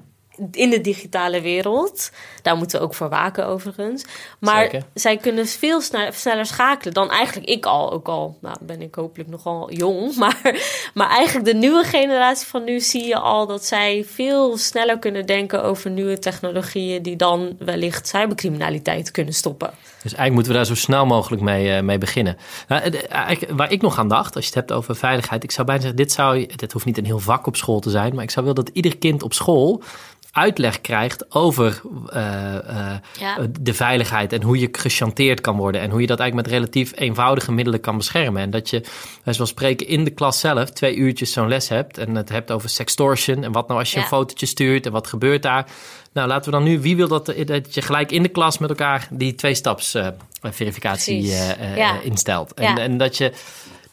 S2: in de digitale wereld. Daar moeten we ook voor waken, overigens. Maar
S1: Zeker.
S2: zij kunnen veel sneller, sneller schakelen dan eigenlijk ik al. Ook al nou, ben ik hopelijk nogal jong. Maar, maar eigenlijk de nieuwe generatie van nu zie je al dat zij veel sneller kunnen denken over nieuwe technologieën. die dan wellicht cybercriminaliteit kunnen stoppen.
S1: Dus eigenlijk moeten we daar zo snel mogelijk mee, eh, mee beginnen. Nou, het- eigenlijk waar ik nog aan dacht, als je het hebt over veiligheid, ik zou bijna zeggen, dit, zou, dit hoeft niet een heel vak op school te zijn, maar ik zou willen dat ieder kind op school uitleg krijgt over eh, eh,
S2: Ja.
S1: de veiligheid en hoe je gechanteerd kan worden en hoe je dat eigenlijk met relatief eenvoudige middelen kan beschermen. En dat je, zoals spreken, in de klas zelf twee uurtjes zo'n les hebt en het hebt over sextortion en wat nou als je
S2: Ja.
S1: een fotootje stuurt en wat gebeurt daar. Nou, laten we dan nu, wie wil dat, dat je gelijk in de klas met elkaar die twee-staps eh, verificatie eh, eh,
S2: Ja.
S1: instelt. En,
S2: Ja.
S1: en dat je,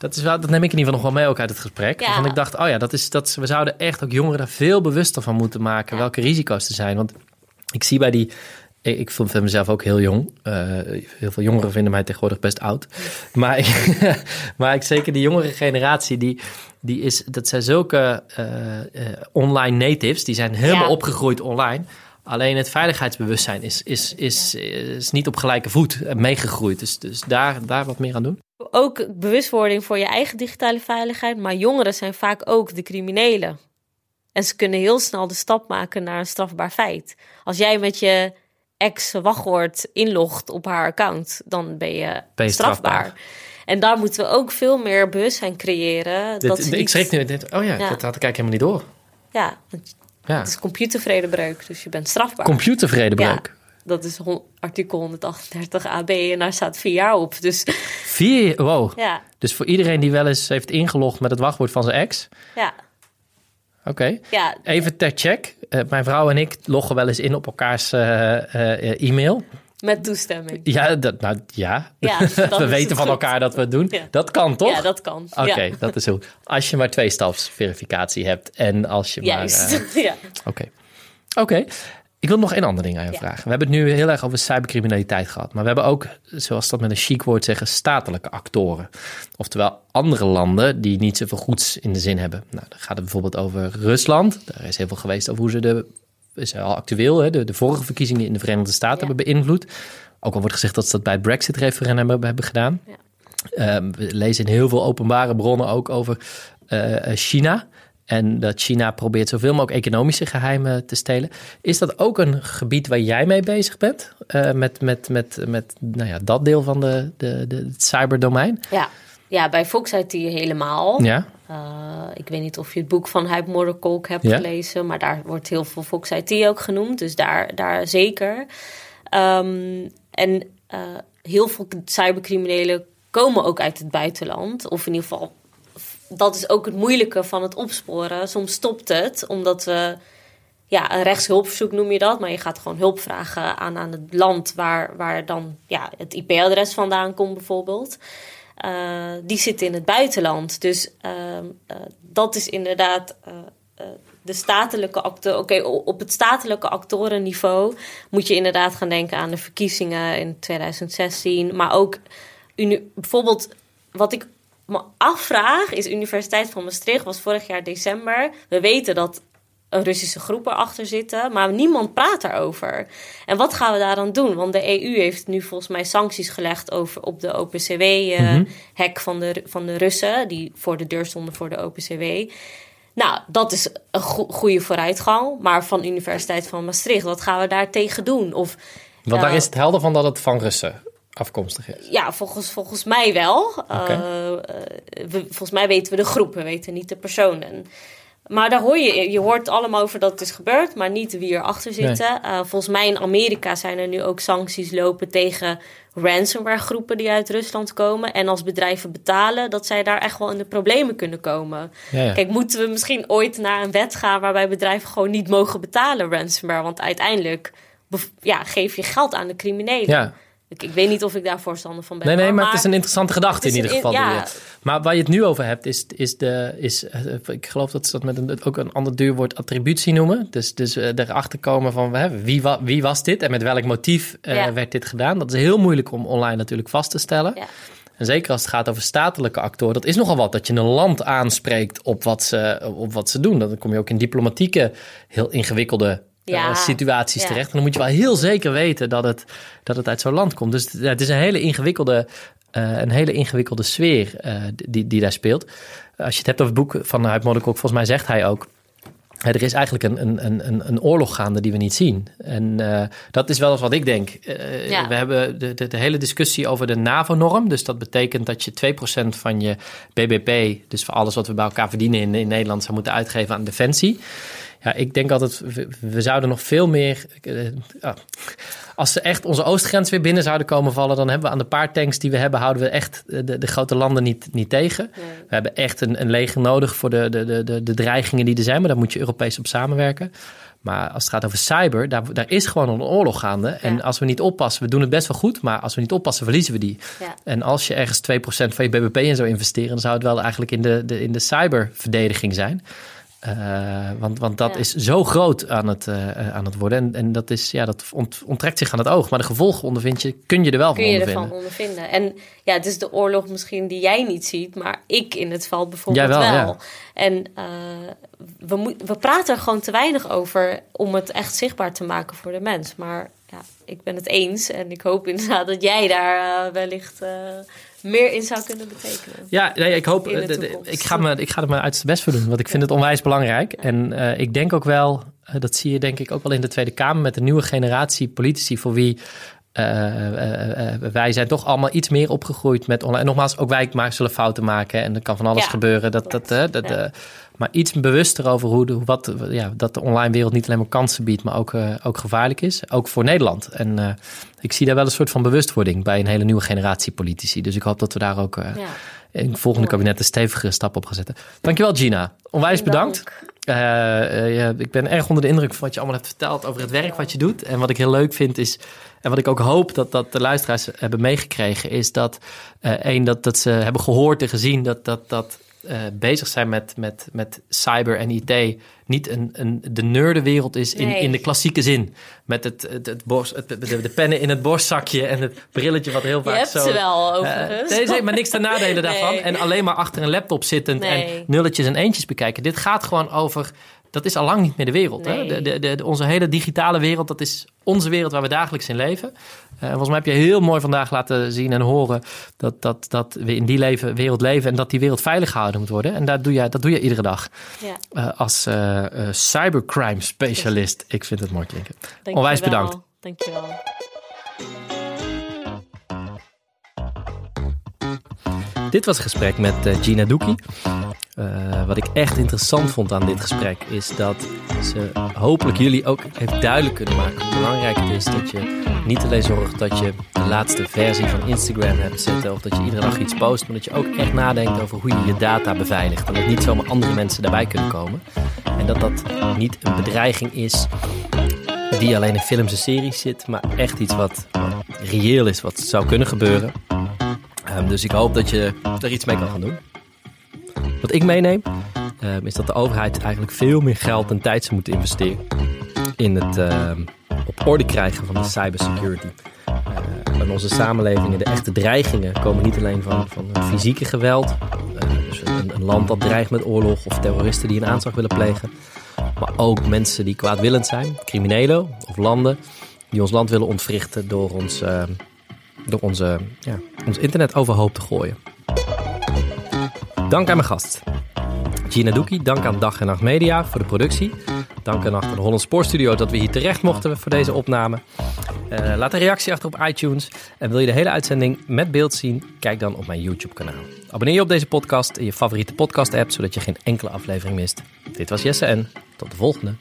S1: dat, is wel, dat neem ik in ieder geval nog wel mee ook uit het gesprek.
S2: Ja.
S1: Waarvan ik dacht, oh ja, dat is, dat, we zouden echt ook jongeren daar veel bewuster van moeten maken.
S2: Ja.
S1: Welke risico's er zijn. Want ik zie bij die. Ik vind mezelf ook heel jong. Eh, heel veel jongeren vinden mij tegenwoordig best oud. Maar, ik, maar ik zeker die jongere generatie, die, die is, dat zijn zulke eh, eh, online natives. Die zijn helemaal
S2: Ja.
S1: opgegroeid online. Alleen het veiligheidsbewustzijn is, is, is, is niet op gelijke voet meegegroeid. Dus, dus daar, daar wat meer aan doen.
S2: Ook bewustwording voor je eigen digitale veiligheid. Maar jongeren zijn vaak ook de criminelen. En ze kunnen heel snel de stap maken naar een strafbaar feit. Als jij met je ex-wachtwoord inlogt op haar account, dan ben je,
S1: Ben je
S2: strafbaar.
S1: strafbaar.
S2: En daar moeten we ook veel meer bewustzijn creëren.
S1: Dit-
S2: dat
S1: ik schrik nu, dit, oh ja,
S2: Ja.
S1: dat had ik eigenlijk helemaal niet door.
S2: Ja,
S1: Ja.
S2: het is computervredebreuk, dus je bent strafbaar.
S1: Computervredebreuk.
S2: Dat is artikel 138 AB en daar staat vier jaar op. Dus
S1: Vier, wow.
S2: ja,
S1: Dus voor iedereen die wel eens heeft ingelogd met het wachtwoord van zijn ex.
S2: ja,
S1: Oké.
S2: ja.
S1: Even ter check. Eh, mijn vrouw en ik loggen wel eens in op elkaars eh, eh, e-mail.
S2: Met toestemming.
S1: Ja, dat, nou, ja.
S2: Ja,
S1: we weten van
S2: goed.
S1: elkaar dat we het doen.
S2: Ja.
S1: Dat kan toch?
S2: Ja, dat kan.
S1: Oké,
S2: Ja.
S1: dat is goed. Als je maar twee verificatie hebt en als je
S2: Juist.
S1: maar...
S2: ja.
S1: Oké. Oké. Ik wil nog één ander ding aan je
S2: Ja.
S1: vragen. We hebben het nu heel erg over cybercriminaliteit gehad. Maar we hebben ook, zoals dat met een chic woord zeggen, statelijke actoren. Oftewel andere landen die niet zoveel goeds in de zin hebben. Nou, dan gaat het bijvoorbeeld over Rusland. Daar is heel veel geweest over hoe ze de, is al actueel, hè, de, de vorige verkiezingen in de Verenigde Staten
S2: Ja.
S1: hebben beïnvloed. Ook al wordt gezegd dat ze dat bij het Brexit-referendum hebben, hebben gedaan.
S2: Ja.
S1: Ehm, we lezen in heel veel openbare bronnen ook over eh, China. En dat China probeert zoveel mogelijk economische geheimen te stelen. Is dat ook een gebied waar jij mee bezig bent? Eh, met met, met, met nou ja, dat deel van de, de, de, het cyberdomein?
S2: Ja. ja, bij Fox IT helemaal.
S1: Ja,
S2: Eh, ik weet niet of je het boek van Hype Motorkolk hebt
S1: Ja.
S2: gelezen, maar daar wordt heel veel Fox IT ook genoemd, dus daar, daar zeker. Ehm, en eh, heel veel cybercriminelen komen ook uit het buitenland, of in ieder geval, dat is ook het moeilijke van het opsporen. Soms stopt het, omdat we, ja, een rechtshulpverzoek noem je dat, maar je gaat gewoon hulp vragen aan, aan het land waar, waar dan ja, het IP-adres vandaan komt bijvoorbeeld. Eh, die zitten in het buitenland. Dus ehm, eh, dat is inderdaad eh, de statelijke acteur. Oké, op het statelijke actorenniveau moet je inderdaad gaan denken aan de verkiezingen in 2016. Maar ook bijvoorbeeld wat ik me afvraag is Universiteit van Maastricht was vorig jaar december. We weten dat een Russische groep erachter zitten, maar niemand praat daarover. En wat gaan we daaraan doen? Want de EU heeft nu volgens mij sancties gelegd over, op de OPCW-hack van, de, van de Russen, die voor de deur stonden voor de OPCW. Nou, dat is een go- goede vooruitgang. Maar van Universiteit van Maastricht, wat gaan we daar tegen doen? Of
S1: want daar is het helder van dat het van Russen afkomstig is.
S2: ja, volgens, volgens mij wel. Eh, eh, we- volgens mij weten we de groep, we weten niet de personen. Maar daar hoor je, je hoort allemaal over dat het is gebeurd, maar niet wie erachter zitten. Eh, volgens mij in Amerika zijn er nu ook sancties lopen tegen ransomware groepen die uit Rusland komen. En als bedrijven betalen, dat zij daar echt wel in de problemen kunnen komen.
S1: Ja, ja.
S2: Kijk, moeten we misschien ooit naar een wet gaan waarbij bedrijven gewoon niet mogen betalen ransomware? Want uiteindelijk ja, geef je geld aan de criminelen.
S1: ja.
S2: Ik, ik weet niet of ik daar voorstander van ben.
S1: Nee, nee, maar het is een interessante gedachte in ieder geval.
S2: in- ja.
S1: Maar waar je het nu over hebt, is, is de. Is, eh, ik geloof dat ze dat met een, ook een ander duur woord attributie noemen. Dus, dus eh, erachter komen van hè, wie, wa- wie was dit en met welk motief eh,
S2: Ja.
S1: werd dit gedaan. Dat is heel moeilijk om online natuurlijk vast te stellen.
S2: Ja.
S1: En zeker als het gaat over statelijke actoren, dat is nogal wat. Dat je een land aanspreekt op wat ze, op wat ze doen. Dan kom je ook in diplomatieke, heel ingewikkelde
S2: Ja,
S1: situaties terecht. En dan moet je wel heel zeker weten dat het, dat het uit zo'n land komt. Dus het is een hele ingewikkelde, eh, een hele ingewikkelde sfeer eh, die, die daar speelt. Als je het hebt over het boek van Modderkok, volgens mij zegt hij ook... Er is eigenlijk een, een, een- een, oorlog gaande die we niet zien. En eh, dat is wel eens wat ik denk. Eh,
S2: Ja.
S1: We hebben de, de, de hele discussie over de NAVO-norm. Dus dat betekent dat je 2% van je BBP, dus voor alles wat we bij elkaar verdienen in, in Nederland, zou moeten uitgeven aan defensie. Ja, ik denk altijd, we, we zouden nog veel meer. eh, ah, als ze echt onze oostgrens weer binnen zouden komen vallen, dan hebben we aan de paar tanks die we hebben, houden we echt eh, de, de grote landen niet, niet tegen.
S2: Nee.
S1: We hebben echt een, een leger nodig voor de, de, de, de, de dreigingen die er zijn, maar daar moet je Europees op samenwerken. Maar als het gaat over cyber, daar, daar is gewoon een oorlog gaande. En als we niet oppassen, we doen het best wel goed, maar als we niet oppassen, verliezen we die.
S2: Ja.
S1: En als je ergens 2% van je BBP in zou investeren, dan zou het wel eigenlijk in de, de, in de cyberverdediging zijn. Eh, want, want dat
S2: Ja.
S1: is zo groot aan het, eh, eh, aan het worden. En, en dat, is, ja, dat ont- onttrekt zich aan het oog. Maar de gevolgen ondervind je, kun je er wel
S2: kun
S1: van
S2: je
S1: ondervinden.
S2: ervan ondervinden. En ja, het is de oorlog misschien die jij niet ziet, maar ik in het veld bijvoorbeeld
S1: wel,
S2: wel.
S1: ja.
S2: En we, moet, we praten er gewoon te weinig over om het echt zichtbaar te maken voor de mens. Maar ja, ik ben het eens en ik hoop inderdaad dat jij daar wellicht meer in zou kunnen betekenen.
S1: Ja, nee, ik hoop.
S2: De
S1: eh, de- ik, ga me, ik ga er mijn uiterste best voor doen. Want ik vind het onwijs belangrijk. En eh, ik denk ook wel, eh, dat zie je denk ik ook wel in de Tweede Kamer met de nieuwe generatie politici voor wie. Eh, eh, eh, wij zijn toch allemaal iets meer opgegroeid met online. En nogmaals, ook wij maar zullen fouten maken. En er kan van alles
S2: Ja,
S1: gebeuren. Dat, dat, dat,
S2: Ja.
S1: eh, maar iets bewuster over hoe de, wat, ja, dat de online wereld niet alleen maar kansen biedt, maar ook, ook gevaarlijk is. Ook voor Nederland. En ik zie daar wel een soort van bewustwording bij een hele nieuwe generatie politici. Dus ik hoop dat we daar ook in het volgende kabinet een stevigere stap op gaan zetten. Dankjewel Gina. Onwijs bedankt. Eh, eh, ja, ik ben erg onder de indruk van wat je allemaal hebt verteld over het werk wat je doet. En wat ik heel leuk vind is, en wat ik ook hoop dat, dat de luisteraars hebben meegekregen, is dat eh één, dat, dat ze hebben gehoord en gezien dat, dat, dat eh, bezig zijn met, met, met cyber en IT niet een, een, de nerdenwereld is in,
S2: Nee.
S1: in de klassieke zin. Met het, het, het borst, het, de, de pennen in het borstzakje en het brilletje wat heel
S2: Je
S1: vaak
S2: hebt
S1: zo...
S2: ze wel
S1: Eh,
S2: overigens.
S1: nee, nee, maar niks ten nadele daarvan. En alleen maar achter een laptop zittend en nulletjes en eentjes bekijken. Dit gaat gewoon over. Dat is al lang niet meer de wereld. Hè?
S2: Nee.
S1: De, de, de, de- onze hele digitale wereld, dat is onze wereld waar we dagelijks in leven. Eh, volgens mij heb je heel mooi vandaag laten zien en horen dat, dat, dat we in die leven, wereld leven en dat die wereld veilig gehouden moet worden. En dat doe je, dat doe je iedere dag
S2: Ja,
S1: eh, als eh, cybercrime specialist. Ik vind het mooi klinken.
S2: dankjewel.
S1: Onwijs bedankt.
S2: Dankjewel.
S1: Dit was het gesprek met Gina Doekie. Eh, wat ik echt interessant vond aan dit gesprek is dat ze hopelijk jullie ook heeft duidelijk kunnen maken hoe belangrijk het is dat je niet alleen zorgt dat je de laatste versie van Instagram hebt zitten of dat je iedere dag iets post, maar dat je ook echt nadenkt over hoe je je data beveiligt en dat niet zomaar andere mensen daarbij kunnen komen. En dat dat niet een bedreiging is die alleen in films en series zit, maar echt iets wat, reëel is, wat zou kunnen gebeuren. Ehm, dus ik hoop dat je er iets mee kan gaan doen. Wat ik meeneem, ehm, is dat de overheid eigenlijk veel meer geld en tijd zou moeten investeren in het ehm, op orde krijgen van de cybersecurity. Eh, in onze samenlevingen, de echte dreigingen komen niet alleen van, van fysieke geweld. eh, dus een, een land dat dreigt met oorlog of terroristen die een aanslag willen plegen. Maar ook mensen die kwaadwillend zijn, criminelen of landen die ons land willen ontwrichten door ons, ehm, door onze, ja, ons internet overhoop te gooien. Dank aan mijn gast. Gina Doekie, dank aan Dag en Nacht Media voor de productie. Dank aan aan de Holland Sportstudio dat we hier terecht mochten voor deze opname. Eh, laat een reactie achter op iTunes. En wil je de hele uitzending met beeld zien? Kijk dan op mijn YouTube kanaal. Abonneer je op deze podcast in je favoriete podcast app, zodat je geen enkele aflevering mist. Dit was Jesse en tot de volgende.